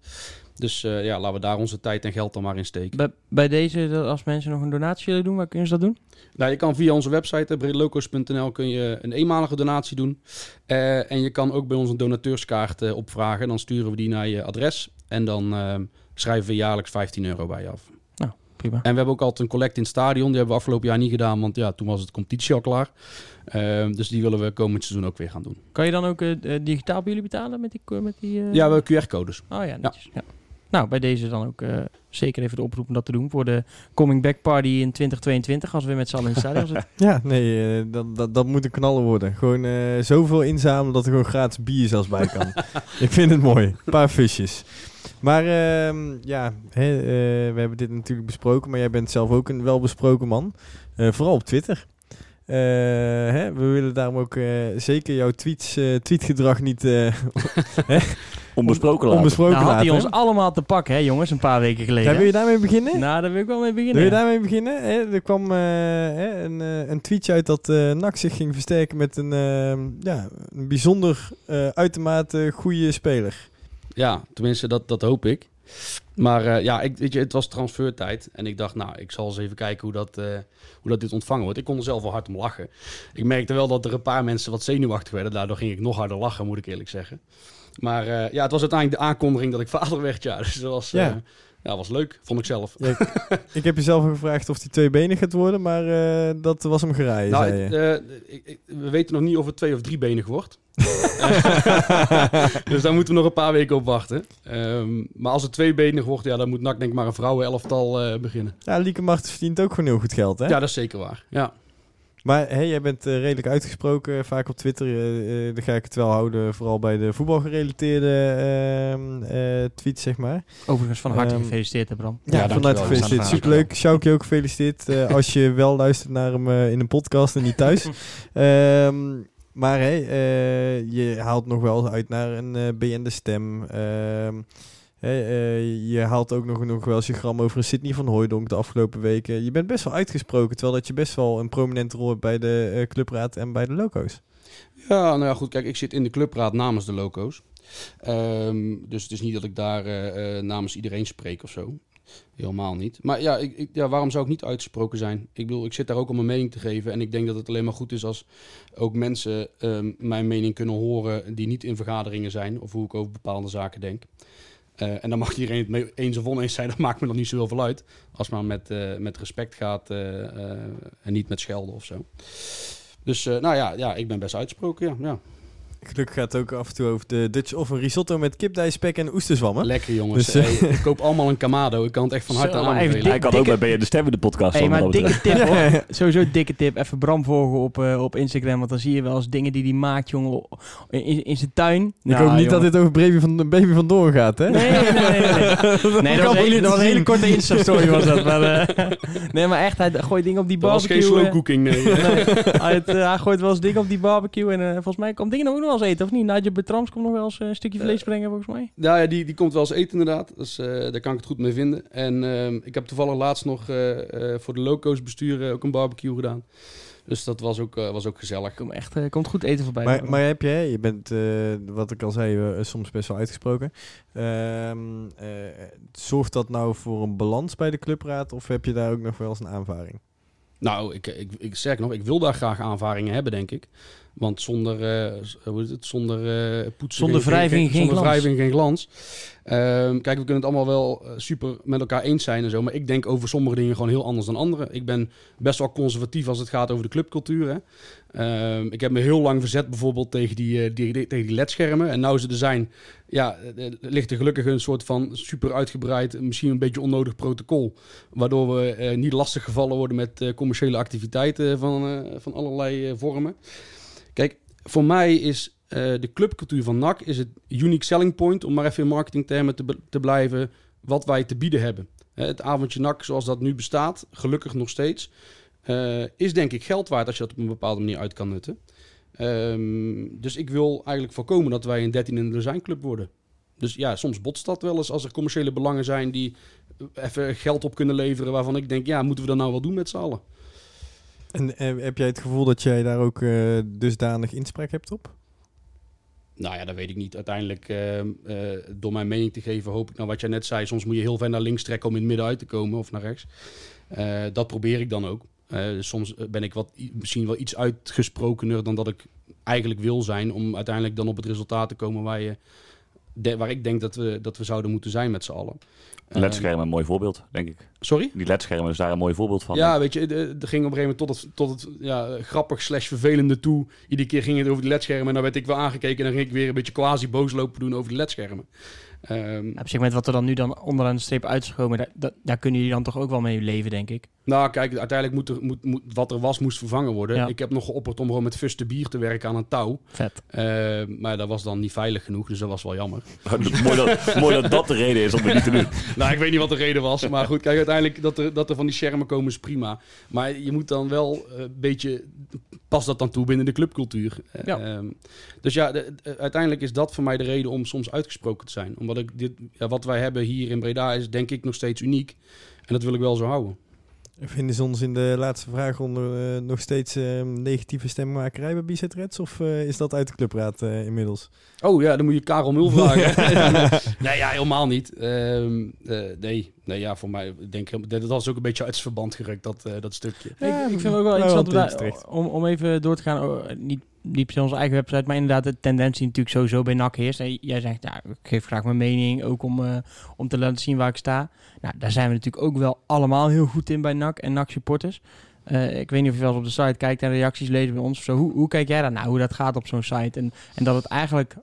Dus eh, ja, laten we daar onze tijd en geld dan maar in steken. Bij, bij deze, als mensen nog een donatie willen doen, waar kunnen ze dat doen? Nou, je kan via onze website, breedlocos.nl, kun je een eenmalige donatie doen. Eh, en je kan ook bij ons een donateurskaart eh, opvragen. Dan sturen we die naar je adres. En dan ehm, schrijven we jaarlijks 15 euro bij je af. Prima. En we hebben ook altijd een collect in het stadion. Die hebben we afgelopen jaar niet gedaan, want ja, toen was het competitie al klaar. Ehm, dus die willen we komend seizoen ook weer gaan doen. Kan je dan ook eh, eh, digitaal bij jullie betalen met die... Met die eh, Ja, we hebben QR-codes. Oh ja, netjes. Ja. Nou, bij deze dan ook eh, zeker even de oproep om dat te doen voor de Coming Back Party in 2022, als we met z'n allen in het stadion zitten. Ja, nee, eh, dat, dat, dat moet een knallen worden. Gewoon eh, zoveel inzamelen dat er gewoon gratis bier zelfs bij kan. Ik vind het mooi. Een paar visjes. Maar ehm, ja, hè, we hebben dit natuurlijk besproken, maar jij bent zelf ook een welbesproken man. Vooral op Twitter. Hè, we willen daarom ook zeker jouw tweets, eh, tweetgedrag niet Onbesproken laten. onbesproken nou had hij ons allemaal te pakken, hè jongens, een paar weken geleden. Ja, wil je daarmee beginnen? Nou, daar wil ik wel mee Wil beginnen. je ja. daarmee beginnen? Hè, er kwam eh, hè, een, eh, een tweetje uit dat eh NAC zich ging versterken met een, ja, een bijzonder eh, uitermate goede speler. Ja, tenminste, dat, dat hoop ik. Maar eh, ja, ik, weet je, het was transfertijd. En ik dacht, nou, ik zal eens even kijken hoe dat, eh, hoe dat dit ontvangen wordt. Ik kon er zelf wel hard om lachen. Ik merkte wel dat er een paar mensen wat zenuwachtig werden. Daardoor ging ik nog harder lachen, moet ik eerlijk zeggen. Maar eh, ja, het was uiteindelijk de aankondiging dat ik vader werd. Ja, dus dat was, eh, Ja. ja. was leuk, vond ik zelf. Ja, ik heb jezelf gevraagd of hij tweebenig gaat worden, maar eh, dat was hem geraaien, Nou, we weten nog niet of het twee- of driebenig wordt. dus daar moeten we nog een paar weken op wachten. Ehm, maar als het tweebenig wordt, ja, dan moet NAC denk ik maar een vrouwenelftal beginnen. Ja, Lieke Martens verdient ook gewoon heel goed geld, hè? Ja, dat is zeker waar. Ja. Maar hey, jij bent eh, redelijk uitgesproken, eh, vaak op Twitter. eh eh, daar ga ik het wel houden, vooral bij de voetbalgerelateerde ehm, eh, tweets, zeg maar. Overigens van harte Ehm, gefeliciteerd, hè, Bram. Ja, dankjewel. vanuit We gefeliciteerd. Superleuk. Sjoukje ook gefeliciteerd. eh, als je wel luistert naar hem in een podcast en niet thuis. Ehm, maar hey, eh, je haalt nog wel uit naar een BN de stem. Eh, je haalt ook nog, nog wel eens je gram over Sydney van Hooijdonk de afgelopen weken. Je bent best wel uitgesproken, terwijl dat je best wel een prominente rol hebt bij de eh, clubraad en bij de loco's. ja, nou ja, goed. Kijk, ik zit in de clubraad namens de loco's. Ehm, dus het is niet dat ik daar eh, namens iedereen spreek of zo. Helemaal niet. Maar ja, ik, ik, ja, waarom zou ik niet uitgesproken zijn? Ik bedoel, ik zit daar ook om mijn mening te geven. En ik denk dat het alleen maar goed is als ook mensen ehm, mijn mening kunnen horen die niet in vergaderingen zijn. Of hoe ik over bepaalde zaken denk. Eh, en dan mag iedereen het mee eens of oneens zijn. Dat maakt me dan niet zo heel veel uit. Als maar met, eh, met respect gaat eh, en niet met schelden of zo. Dus nou ja, ja, ik ben best uitgesproken, ja. ja. Gelukkig gaat het ook af en toe over de Dutch of een risotto met kipdijspek en oesterzwammen. Lekker jongens. Dus, eh, Hey, ik koop allemaal een Kamado. Ik kan het echt van harte aanbevelen. dik- Hij kan ook dikke- bij Ben je de Stem in de podcast. Hey, maar dikke betreft. tip hoor. Sowieso dikke tip. Even Bram volgen op, eh, op Instagram. Want dan zie je wel eens dingen die hij maakt, jongen. In, in zijn tuin. Ik Nou, hoop niet jongen. dat dit over Baby van, baby van Doorn gaat, hè? Nee, nee, nee, nee. Nee, nee dat, was een hele, dat was een hele korte Insta-story was dat. Maar, eh, nee, maar echt, hij gooit dingen op die Dat was barbecue. geen slow cooking, nee. nee, hij, het, hij gooit wel eens dingen op die barbecue. En volgens mij komt dingen ook nog wel eens eten, of niet? Nigel Bertrams komt nog wel eens eh, een stukje vlees brengen, volgens mij. Ja, ja die, die komt wel eens eten inderdaad. Dus eh, daar kan ik het goed mee vinden. En ehm, ik heb toevallig laatst nog eh, eh, voor de Loco's bestuur eh, ook een barbecue gedaan. Dus dat was ook, eh, was ook gezellig. Komt echt eh, komt goed eten voorbij. Maar, maar heb je, je bent, eh, wat ik al zei, eh, soms best wel uitgesproken. Ehm, eh, zorgt dat nou voor een balans bij de clubraad? Of heb je daar ook nog wel eens een aanvaring? Nou, ik, ik, ik zeg nog, ik wil daar graag aanvaringen hebben, denk ik. Want zonder, eh, s- hoe is het? zonder eh poetsen... Zonder wrijving geen zonder glans. wrijving geen glans. Ehm, kijk, we kunnen het allemaal wel eh, super met elkaar eens zijn en zo. Maar ik denk over sommige dingen gewoon heel anders dan anderen. Ik ben best wel conservatief als het gaat over de clubcultuur. Hè. Ehm, ik heb me heel lang verzet bijvoorbeeld tegen die, eh, die, tegen die ledschermen. En nou ze er zijn, ja, eh, eh, ligt er gelukkig een soort van super uitgebreid, misschien een beetje onnodig protocol. Waardoor we eh, niet lastig gevallen worden met eh, commerciële activiteiten van, eh, van allerlei eh, vormen. Kijk, voor mij is eh, de clubcultuur van NAC is het unique selling point, om maar even in marketingtermen te, te blijven, wat wij te bieden hebben. Het avondje NAC zoals dat nu bestaat, gelukkig nog steeds, eh, is denk ik geld waard als je dat op een bepaalde manier uit kan nutten. Ehm, dus ik wil eigenlijk voorkomen dat wij een 13 in de dozijnclub worden. Dus ja, soms botst dat wel eens als er commerciële belangen zijn die even geld op kunnen leveren waarvan ik denk, ja, moeten we dat nou wel doen met z'n allen? En eh, heb jij het gevoel dat jij daar ook eh, dusdanig inspraak hebt op? Nou ja, dat weet ik niet. Uiteindelijk, eh, eh, door mijn mening te geven, hoop ik nou wat jij net zei. Soms moet je heel ver naar links trekken om in het midden uit te komen of naar rechts. Dat probeer ik dan ook. Soms ben ik wat, misschien wel iets uitgesprokener dan dat ik eigenlijk wil zijn. Om uiteindelijk dan op het resultaat te komen waar, je, de- waar ik denk dat we, dat we zouden moeten zijn met z'n allen. LED-schermen, een mooi voorbeeld, denk ik. sorry? Die LED-schermen is daar een mooi voorbeeld van. Ja, weet je, er ging op een gegeven moment tot het, tot het ja, grappig slash vervelende toe. Iedere keer ging het over die ledschermen en dan werd ik wel aangekeken en dan ging ik weer een beetje quasi boos lopen doen over die ledschermen. Ehm, Nou, op zich met wat er dan nu dan onderaan de streep uit is gekomen, daar, daar, daar kunnen jullie dan toch ook wel mee leven, denk ik. nou, kijk, uiteindelijk moet er, moet, moet, wat er was, moest vervangen worden. Ja. Ik heb nog geopperd om gewoon met fuste bier te werken aan een touw. Vet. Eh, maar dat was dan niet veilig genoeg, dus dat was wel jammer. mooi, dat, mooi dat dat de reden is om het niet te doen. nou, ik weet niet wat de reden was. Maar goed, kijk, uiteindelijk dat er, dat er van die schermen komen is prima. Maar je moet dan wel eh, een beetje... Pas dat dan toe binnen de clubcultuur. Eh, Ja. ehm, dus ja, de- de- uiteindelijk is dat voor mij de reden om soms uitgesproken te zijn. Omdat ik dit, ja, wat wij hebben hier in Breda is denk ik nog steeds uniek. En dat wil ik wel zo houden. Vinden ze ons in de laatste vraagronde eh, nog steeds eh, negatieve stemmakerij bij Bizet Reds? Of eh, is dat uit de clubraad eh, inmiddels? Oh ja, dan moet je Karel Mul vragen. nee, ja, helemaal niet. Ehm, eh, nee, nee, ja, voor mij denk ik dat was ook een beetje uit het verband gerukt, dat, eh, dat stukje. Ja, ik, ik vind het ook wel interessant om, om even door te gaan. oh, niet, per se onze eigen website, maar inderdaad de tendentie natuurlijk sowieso bij NAC heerst. Jij zegt, ja, ik geef graag mijn mening, ook om, eh, om te laten zien waar ik sta. Nou, daar zijn we natuurlijk ook wel allemaal heel goed in bij NAC en NAC supporters. Eh, ik weet niet of je wel eens op de site kijkt en reacties leest bij ons zo. Hoe, hoe kijk jij daar nou, hoe dat gaat op zo'n site? En, en dat het eigenlijk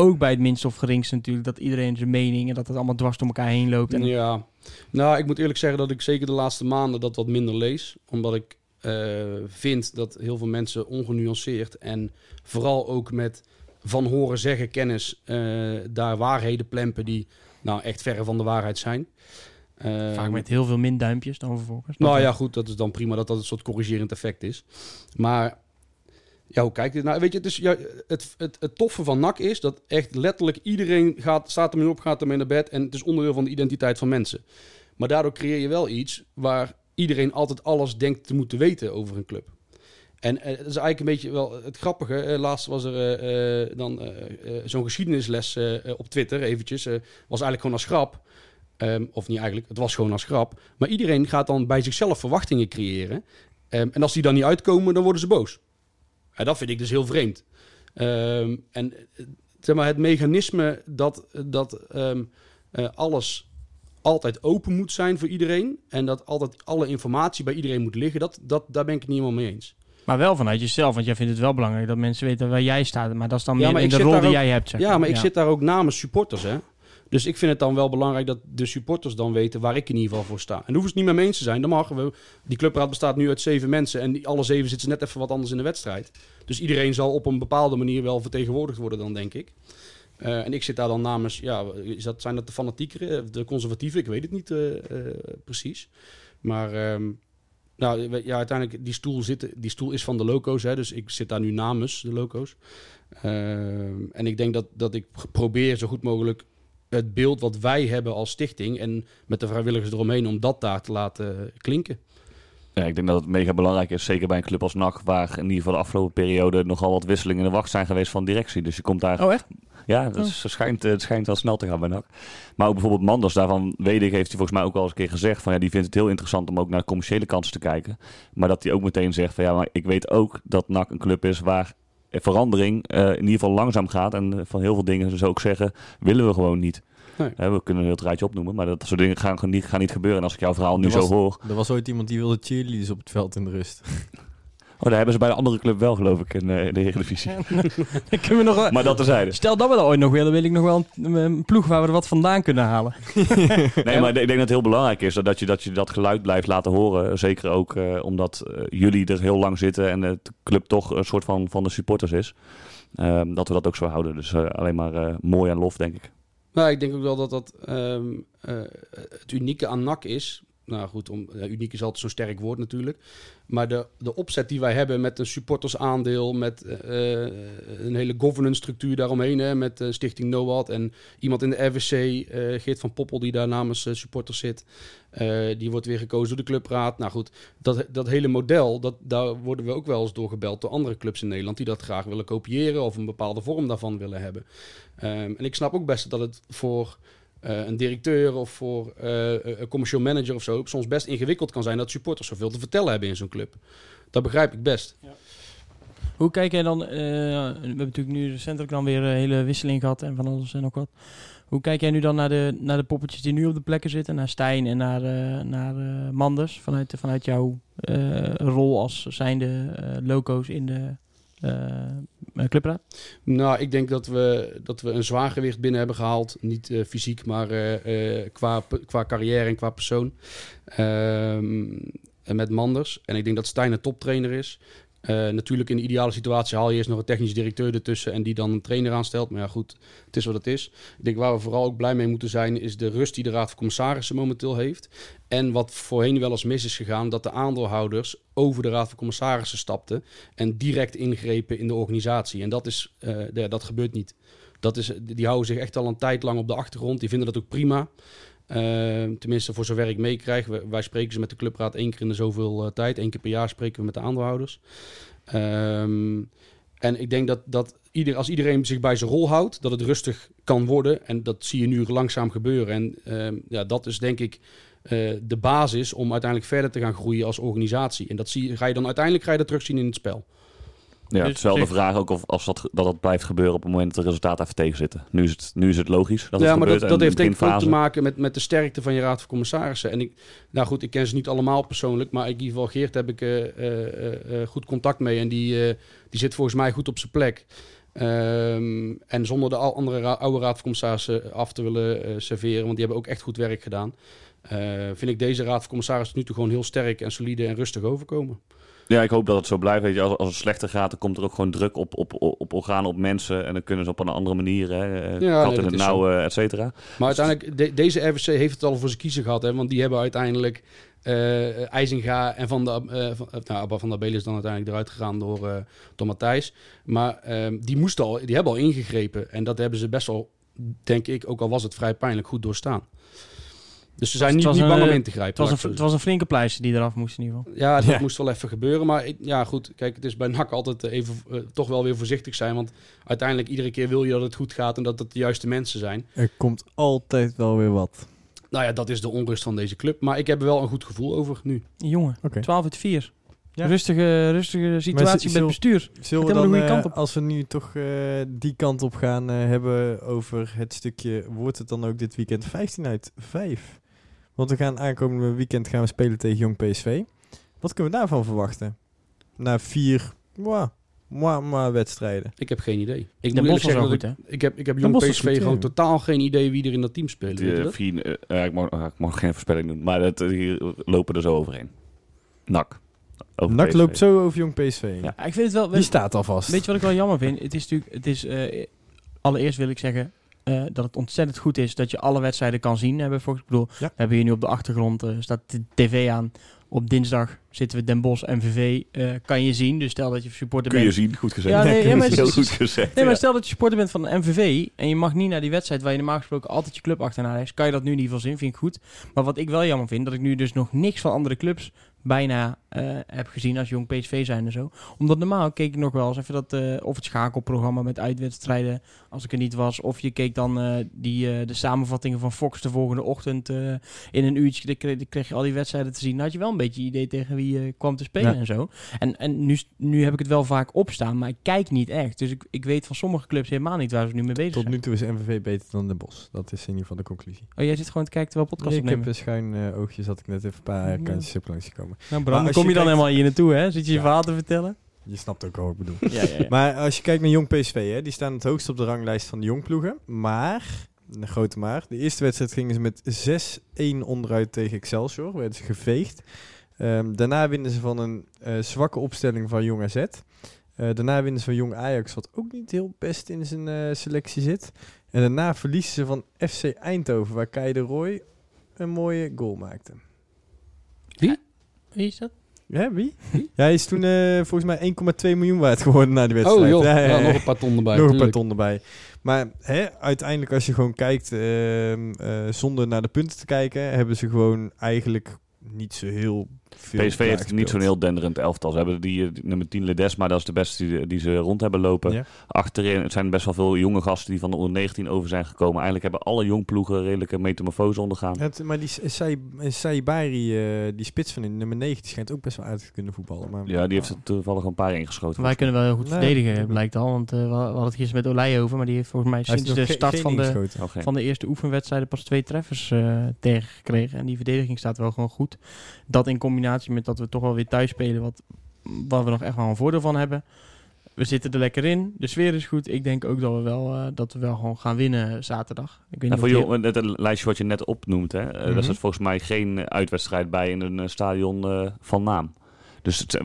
ook bij het minst of geringste natuurlijk, dat iedereen zijn mening en dat het allemaal dwars door elkaar heen loopt. En, Ja, nou, ik moet eerlijk zeggen dat ik zeker de laatste maanden dat wat minder lees. Omdat ik eh, vind dat heel veel mensen ongenuanceerd en vooral ook met van horen zeggen kennis eh, daar waarheden plempen die nou echt verre van de waarheid zijn. Eh, Vaak met heel veel minduimpjes dan vervolgens. Nou ja, goed, dat is dan prima dat dat een soort corrigerend effect is. Maar ja, hoe kijkt dit nou? Weet je, het, is, ja, het, het, het toffe van NAC is dat echt letterlijk iedereen gaat, staat ermee op, gaat ermee naar bed. En het is onderdeel van de identiteit van mensen. Maar daardoor creëer je wel iets waar iedereen altijd alles denkt te moeten weten over een club. En eh, dat is eigenlijk een beetje wel het grappige. Eh, laatst was er eh, dan zo'n geschiedenisles op Twitter, eventjes. was eigenlijk gewoon als grap. Ehm, of niet eigenlijk, het was gewoon als grap. Maar iedereen gaat dan bij zichzelf verwachtingen creëren. Ehm, en als die dan niet uitkomen, dan worden ze boos. En dat vind ik dus heel vreemd. Ehm, en zeg maar, het mechanisme dat, dat alles altijd open moet zijn voor iedereen. En dat altijd alle informatie bij iedereen moet liggen. Dat, dat, daar ben ik het niet helemaal mee eens. Maar wel vanuit jezelf, want jij vindt het wel belangrijk dat mensen weten waar jij staat. Maar dat is dan Ja, meer in de rol die ook- jij hebt. Zeg Ja, maar ik zit daar ook namens supporters, hè. Dus ik vind het dan wel belangrijk dat de supporters dan weten waar ik in ieder geval voor sta. En hoeven ze het niet met me eens te zijn. Dan mag we. Die clubraad bestaat nu uit zeven mensen. En die, alle zeven zitten net even wat anders in de wedstrijd. Dus iedereen zal op een bepaalde manier wel vertegenwoordigd worden dan, denk ik. Eh, en ik zit daar dan namens, ja, is dat, zijn dat de fanatiekeren, de conservatieven? Ik weet het niet eh, eh, precies. Maar ehm, nou, ja, uiteindelijk, die stoel, zit, die stoel is van de loco's, hè, dus ik zit daar nu namens de loco's. Ehm, en ik denk dat, dat ik probeer zo goed mogelijk het beeld wat wij hebben als stichting en met de vrijwilligers eromheen, om dat daar te laten klinken. Ja, ik denk dat het mega belangrijk is, zeker bij een club als NAC, waar in ieder geval de afgelopen periode nogal wat wisselingen in de wacht zijn geweest van directie. Dus je komt daar... Oh, echt? Ja, dat is- het, schijnt, het schijnt wel snel te gaan bij NAC. Maar ook bijvoorbeeld Manders, daarvan weet ik, heeft hij volgens mij ook al eens een keer gezegd, van ja, die vindt het heel interessant om ook naar de commerciële kansen te kijken. Maar dat hij ook meteen zegt van ja, maar ik weet ook dat NAC een club is waar verandering eh, in ieder geval langzaam gaat. En eh, van heel veel dingen, ze ook zeggen, willen we gewoon niet. Nee. We kunnen een heel rijtje opnoemen, maar dat soort dingen gaan, gewoon niet, gaan niet gebeuren. En als ik jouw verhaal nu zo was- hoor, Er was ooit iemand die wilde cheerleaders op het veld in de rust. oh, daar hebben ze bij een andere club wel, geloof ik, in, eh, in de Eredivisie. Dan kunnen we nog wel- Maar dat terzijde. Stel dat we dat ooit nog willen, wil ik nog wel een, een ploeg waar we er wat vandaan kunnen halen. Nee, maar ik denk dat het heel belangrijk is dat je dat, je dat geluid blijft laten horen. Zeker ook eh, omdat eh, jullie er heel lang zitten en de club toch een soort van, van de supporters is. Ehm, dat we dat ook zo houden. Dus eh, alleen maar eh, mooi en lof, denk ik. Nou, ik denk ook wel dat dat ehm, eh, het unieke aan NAC is. Nou goed, om, uniek is altijd zo'n sterk woord natuurlijk. Maar de, de opzet die wij hebben met een supportersaandeel, met eh, een hele governance structuur daaromheen, hè, met eh, Stichting NOAD en iemand in de RWC, eh, Geert van Poppel, die daar namens eh, supporters zit. Eh, die wordt weer gekozen door de clubraad. Nou goed, dat, dat hele model, dat, daar worden we ook wel eens doorgebeld door andere clubs in Nederland die dat graag willen kopiëren of een bepaalde vorm daarvan willen hebben. Ehm, en ik snap ook best dat het voor eh, een directeur of voor eh, een commercial manager of zo soms best ingewikkeld kan zijn dat supporters zoveel te vertellen hebben in zo'n club. Dat begrijp ik best. Hoe kijk jij dan, eh, we hebben natuurlijk nu recentelijk dan weer een hele wisseling gehad en van alles en nog wat. Hoe kijk jij nu dan naar de, naar de poppetjes die nu op de plekken zitten, naar Stijn en naar, eh, naar eh, Manders, vanuit, vanuit jouw eh, rol als zijnde eh, loco's in de eh, clubraad? Nou, ik denk dat we, dat we een zwaar gewicht binnen hebben gehaald. Niet eh, fysiek, maar eh, eh, qua, qua carrière en qua persoon. Ehm, en met Manders. En ik denk dat Stijn een toptrainer is. Eh, natuurlijk in de ideale situatie haal je eerst nog een technisch directeur ertussen en die dan een trainer aanstelt. Maar ja, goed, het is wat het is. Ik denk waar we vooral ook blij mee moeten zijn, is de rust die de Raad van Commissarissen momenteel heeft. En wat voorheen wel eens mis is gegaan, dat de aandeelhouders over de Raad van Commissarissen stapten en direct ingrepen in de organisatie. En dat, is, eh, dat gebeurt niet. Dat is, die houden zich echt al een tijd lang op de achtergrond. Die vinden dat ook prima. Eh, tenminste, voor zover ik meekrijg. Wij, spreken ze met de clubraad één keer in de zoveel eh, tijd. Eén keer per jaar spreken we met de aandeelhouders. Ehm, en ik denk dat, dat ieder, als iedereen zich bij zijn rol houdt, dat het rustig kan worden. En dat zie je nu langzaam gebeuren. En ehm, ja, dat is denk ik eh, de basis om uiteindelijk verder te gaan groeien als organisatie. En dat zie, ga je dan uiteindelijk ga je dat terugzien in het spel. Ja, Dus het is wel de zeg- vraag ook of als dat, dat dat blijft gebeuren op het moment dat de resultaten even tegenzitten. Nu is het, nu is het logisch dat het ja, maar dat, dat heeft denk ik ook te maken met, met de sterkte van je raad van commissarissen. En ik, nou goed, ik ken ze niet allemaal persoonlijk, maar in ieder geval Geert heb ik eh, eh, eh, goed contact mee en die, die zit volgens mij goed op zijn plek. Ehm, en zonder de al- andere ra- oude raad van commissarissen af te willen serveren, want die hebben ook echt goed werk gedaan. vind ik deze raad van commissarissen nu toe gewoon heel sterk en solide en rustig overkomen. Ja, ik hoop dat het zo blijft. Weet je, als, als het slechter gaat, dan komt er ook gewoon druk op, op, op, organen, op mensen. En dan kunnen ze op een andere manier, hè, eh, Ja, kat nee, in het nauw, et cetera. Maar uiteindelijk, de- deze RVC heeft het al voor zijn kiezen gehad. Hè, want die hebben uiteindelijk IJzinga en Van de, eh, van, nou, Abba van der Belen is dan uiteindelijk eruit gegaan door, door Matthijs. Maar ehm, die, moesten al, die hebben al ingegrepen. En dat hebben ze best wel, denk ik, ook al was het vrij pijnlijk, goed doorstaan. Dus ze zijn Het niet, niet een, bang om eh, in te grijpen. Het was, een, het was een flinke pleister die eraf moest in ieder geval. ja, dat Ja. moest wel even gebeuren. Maar ja, goed. Kijk, het is bij NAC altijd eh, even eh, toch wel weer voorzichtig zijn. Want uiteindelijk iedere keer wil je dat het goed gaat en dat het de juiste mensen zijn. Er komt altijd wel weer wat. Nou ja, dat is de onrust van deze club. Maar ik heb er wel een goed gevoel over nu. Jongen, Oké. 12 uit 4. Ja. Rustige, rustige situatie met bestuur. Zullen we dan, op. als we nu toch eh, die kant op gaan eh, hebben over het stukje, wordt het dan ook dit weekend 15 uit 5? Want we gaan aankomende weekend gaan we spelen tegen Jong PSV. Wat kunnen we daarvan verwachten? na vier mwah, mwah, mwah wedstrijden. Ik heb geen idee. Ik De moet eerlijk zeggen goed, dat hè? ik, ik heb, ik heb jong PSV goed, ja. gewoon totaal geen idee wie er in dat team speelt. Weet je De, dat? vier, eh, ik, mag, ik mag geen voorspelling doen, maar dat, eh, hier lopen er zo overheen. Nak. Over Nak PSV. loopt zo over jong PSV. Ja. Ja, ik vind het wel... Die staat al vast. Weet je wat ik wel jammer vind? Het is natuurlijk... Het is, eh, allereerst wil ik zeggen eh, dat het ontzettend goed is dat je alle wedstrijden kan zien. Hebben volgens, ik bedoel, Ja. we hebben hier nu op de achtergrond eh, staat de tv aan. Op dinsdag zitten we Den Bosch MVV. eh kan je zien. Dus stel dat je supporter Kun je bent. zien, goed gezegd. Ja, nee, ja, maar Heel goed gezegd. Nee, maar stel dat je supporter bent van de MVV en je mag niet naar die wedstrijd waar je normaal gesproken altijd je club achterna reist, kan je dat nu in ieder geval zien, vind ik goed. Maar wat ik wel jammer vind, dat ik nu dus nog niks van andere clubs bijna eh, heb gezien als jong PSV zijn en zo. Omdat normaal keek ik nog wel eens even dat, eh, of het schakelprogramma met uitwedstrijden, als ik er niet was, of je keek dan eh, die, de samenvattingen van Fox de volgende ochtend in een uurtje, dan kreeg, dan kreeg je al die wedstrijden te zien. Dan had je wel een beetje idee tegen wie je kwam te spelen Ja. en zo. En, en nu, nu heb ik het wel vaak opstaan, maar ik kijk niet echt. Dus ik, ik weet van sommige clubs helemaal niet waar ze nu mee bezig Tot zijn. nu toe is MVV beter dan de Bos. Dat is in ieder geval de conclusie. Oh, jij zit gewoon te kijken terwijl podcast ik heb een schuin eh, oogje, zat ik net even een paar Ja. kantjes op langs gekomen. Nou Maar Bram, kom je je dan kijkt- helemaal hier naartoe, hè? Zit je je Ja. verhaal te vertellen? Je snapt ook al wat ik bedoel. Ja, ja, ja. Maar als je kijkt naar Jong PSV, hè, die staan het hoogst op de ranglijst van de jongploegen. Maar, een grote maar, de eerste wedstrijd gingen ze met 6-1 onderuit tegen Excelsior. Werden ze geveegd. Ehm, daarna winnen ze van een eh, zwakke opstelling van Jong AZ. Eh, daarna winnen ze van Jong Ajax, wat ook niet heel best in zijn eh, selectie zit. En daarna verliezen ze van FC Eindhoven, waar Kai de Roy een mooie goal maakte. Wie is dat? Ja, wie? Ja, hij is toen eh, volgens mij 1,2 miljoen waard geworden na die wedstrijd. Oh joh, Ja, ja, ja, ja. nog een paar ton erbij. Nog een paar ton erbij. Maar hè, uiteindelijk, als je gewoon kijkt, ehm, eh, zonder naar de punten te kijken, hebben ze gewoon eigenlijk niet zo heel veel. PSV heeft niet zo'n heel denderend elftal. Ze hebben die, eh, die nummer 10 Ledesma, dat is de beste die, die ze rond hebben lopen. Ja. Achterin het zijn best wel veel jonge gasten die van de onder 19 over zijn gekomen. Eigenlijk hebben alle jongploegen redelijke metamorfose ondergaan. Het, maar die Sai- Saibari, eh die spits van in nummer 9, die schijnt ook best wel uit te kunnen voetballen. Maar, Ja, die heeft er toevallig een paar ingeschoten. Wij kunnen wel heel goed Nee. verdedigen, blijkt al. Want eh, we hadden het gisteren met Olij over. Maar die heeft volgens mij sinds de start van de, van de eerste oefenwedstrijden pas twee treffers eh tegengekregen. En die verdediging staat wel gewoon goed. Dat in combinatie met dat we toch wel weer thuis spelen, wat, waar we nog echt wel een voordeel van hebben. We zitten er lekker in. De sfeer is goed. Ik denk ook dat we wel, eh, dat we wel gewoon gaan winnen zaterdag. Ik weet niet voor jong, het het lijstje wat je net opnoemt, hè, Mhm. daar zit volgens mij geen uitwedstrijd bij in een eh, stadion eh, van naam. Dus het,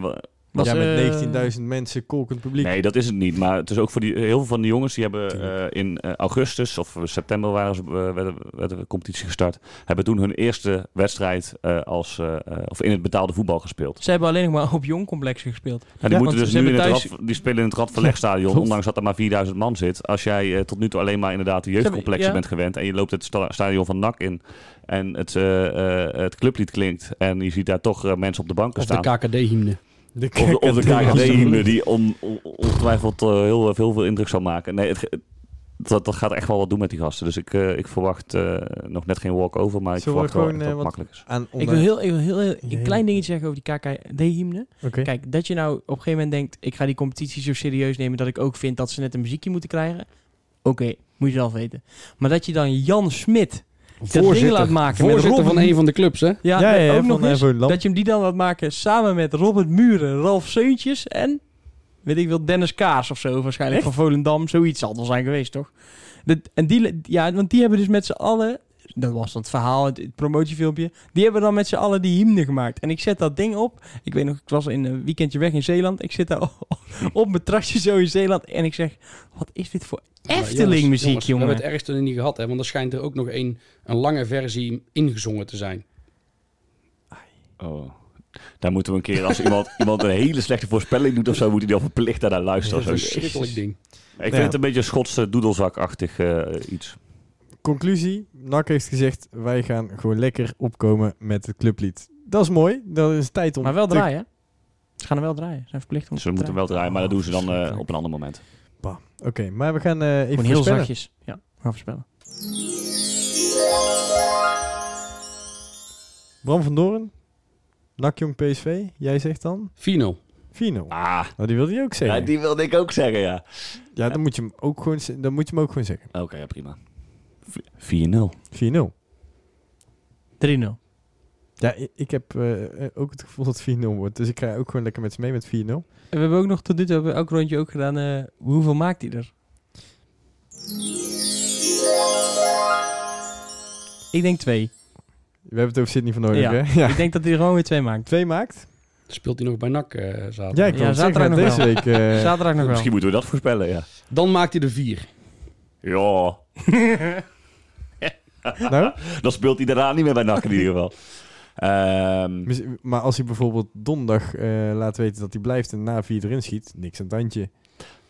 was, ja, met eh, 19.000 mensen, kolkend publiek. nee, dat is het niet. Maar het is ook voor die, heel veel van de jongens die hebben eh, in eh, augustus of september waren ze, eh, werden, werden de competitie gestart, hebben toen hun eerste wedstrijd eh, als, eh, eh, of in het betaalde voetbal gespeeld. Ze hebben alleen nog maar op jong complex gespeeld. Nou, die, Ja, moeten want dus nu in het Rad, die spelen in het Radverlegstadion, ondanks dat er maar 4000 man zit. Als jij eh, tot nu toe alleen maar inderdaad de jeugdcomplexen ja. bent gewend en je loopt het sta- stadion van NAC in en het, eh, eh, het clublied klinkt en je ziet daar toch eh, mensen op de banken Of de staan. KKD-hymne. De Of de, of de KKD. KKD-hymne die on, on- ongetwijfeld eh, heel, heel veel indruk zou maken. Nee, het, dat, dat gaat echt wel wat doen met die gasten. Dus ik, eh, ik verwacht eh, nog net geen walk-over, maar ik Zullen verwacht wel gewoon, dat eh, het wat- makkelijk is. Aan Ik wil heel, ik wil heel, heel- een klein dingetje zeggen over die KKD-hymne. Kijk, dat je nou op een gegeven moment denkt... ik ga die competitie zo serieus nemen... dat ik ook vind dat ze net een muziekje moeten krijgen. Oké, moet je zelf weten. Maar dat je dan Jan Smit dat ding laat maken met voorzitter van een van de clubs, hè? Ja, Ja, nee, ja, ook nog eens. Dat je hem die dan laat maken samen met Robert Muren, Ralf Seuntjes en... weet ik wel, Dennis Kaas of zo waarschijnlijk van Volendam. Zoiets zal het wel zijn geweest, toch? En die, ja, want die hebben dus met z'n allen... Dat was dan het verhaal, het, het promotiefilmpje. Die hebben dan met z'n allen die hymne gemaakt. En ik zet dat ding op. Ik weet nog, ik was in een weekendje weg in Zeeland. Ik zit daar op mijn trasje zo in Zeeland. En ik zeg, wat is dit voor Efteling muziek, jongens, We jongen? hebben het ergste er niet gehad, hè? Want er schijnt er ook nog een, een lange versie ingezongen te zijn. Oh. Daar moeten we een keer, als iemand, iemand een hele slechte voorspelling doet of zo, moet hij dan verplicht daar naar luisteren. Dat of is een verschrikkelijk ding. Ik vind Ja. het een beetje een Schotse doedelzakachtig eh, iets. Conclusie, NAC heeft gezegd, wij gaan gewoon lekker opkomen met het clublied. Dat is mooi, dat is tijd om... Maar wel te- draaien, hè? Ze gaan er wel draaien. Ze zijn verplicht om Ze te moeten wel draaien, maar dat doen ze dan eh, op een ander moment. Bah, Oké, maar we gaan eh, even Gewoon heel voorspellen. zachtjes. Ja, we gaan voorspellen. Bram van Doorn, NAC Jong PSV, jij zegt dan 4-0. 4-0. Ah, Nou, die wilde je ook zeggen. ja, die wilde ik ook zeggen, ja. Ja, dan moet je hem ook gewoon, dan moet je hem ook gewoon zeggen. Oké, ja, prima. V- 4-0. 4-0. 3-0. Ja, ik heb eh, eh, ook het gevoel dat het 4-0 wordt. Dus ik ga ook gewoon lekker met ze mee met 4-0. En we hebben ook nog tot nu toe hebben we elk rondje ook gedaan. eh, hoeveel maakt hij er? Ik denk twee. We hebben het over Sydney van Noorden, Ja. hè? Ja. Ik denk dat hij er gewoon weer twee maakt. Twee maakt? Speelt hij nog bij NAC eh, zaterdag? Ja, ik Ja, zaterdag nog deze wel. week... eh, Zaterdag nog wel. Misschien moeten we dat voorspellen, ja. Dan maakt hij er vier. Ja, nou, dan speelt hij daarna niet meer bij NAC in ieder geval. Ehm, maar als hij bijvoorbeeld donderdag eh, laat weten dat hij blijft en na 4 erin schiet, niks aan het handje.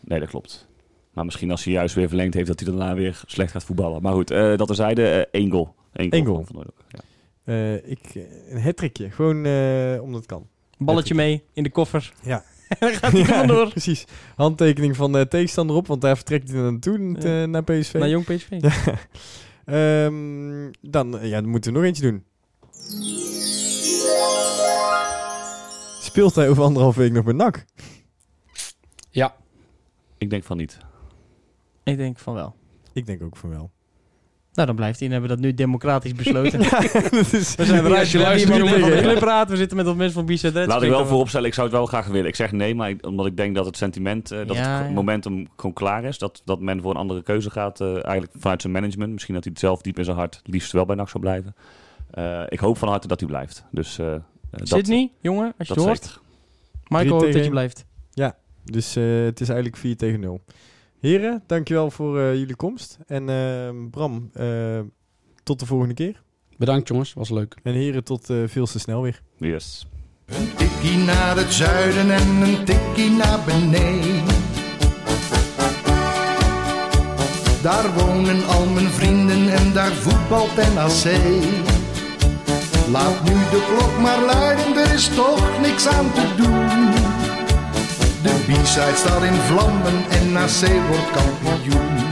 nee, dat klopt. Maar misschien als hij juist weer verlengd heeft, dat hij daarna weer slecht gaat voetballen. Maar goed, eh, dat terzijde, eh één goal. Eén goal. Van ja. Eh, ik, een hattrickje, gewoon eh, omdat het kan. Balletje mee in de koffer. Ja. en dan gaat hij er vandoor. precies. Handtekening van de tegenstander op, want daar vertrekt hij naartoe Ja. eh, naar PSV. Naar Jong PSV. Ja. Ehm, dan, eh, ja, dan moeten we nog eentje doen. Speelt hij over anderhalf week nog bij NAC? Ja. Ik denk van niet. Ik denk van wel. Ik denk ook van wel. Nou, dan blijft hij. En hebben we dat nu democratisch besloten. dat is, We zijn Ja, je luistert van de? Clubraad. We zitten met wat mensen van Bizet. Laat ik wel vooropstellen, ik zou het wel graag willen. Ik zeg nee, maar ik- omdat ik denk dat het sentiment, eh, dat Ja, het ja. momentum gewoon klaar is. Dat, dat men voor een andere keuze gaat, eh, eigenlijk vanuit zijn management. Misschien dat hij het zelf diep in zijn hart liefst wel bij NAC zou blijven. Eh, ik hoop van harte dat hij blijft. Dus, dat, Sydney, jongen, als je het hoort. zeker. Michael, dat je blijft. dus eh, het is eigenlijk 4 tegen 0. Heren, dankjewel voor eh, jullie komst. En ehm, Bram, eh, tot de volgende keer. Bedankt jongens, was leuk. En heren, tot eh, veel te snel weer. Yes. Een tikkie naar het zuiden en een tikkie naar beneden. Daar wonen al mijn vrienden en daar voetbalt NAC. Laat nu de klok maar luiden, er is toch niks aan te doen. De B-side staat in vlammen, en NAC wordt kampioen.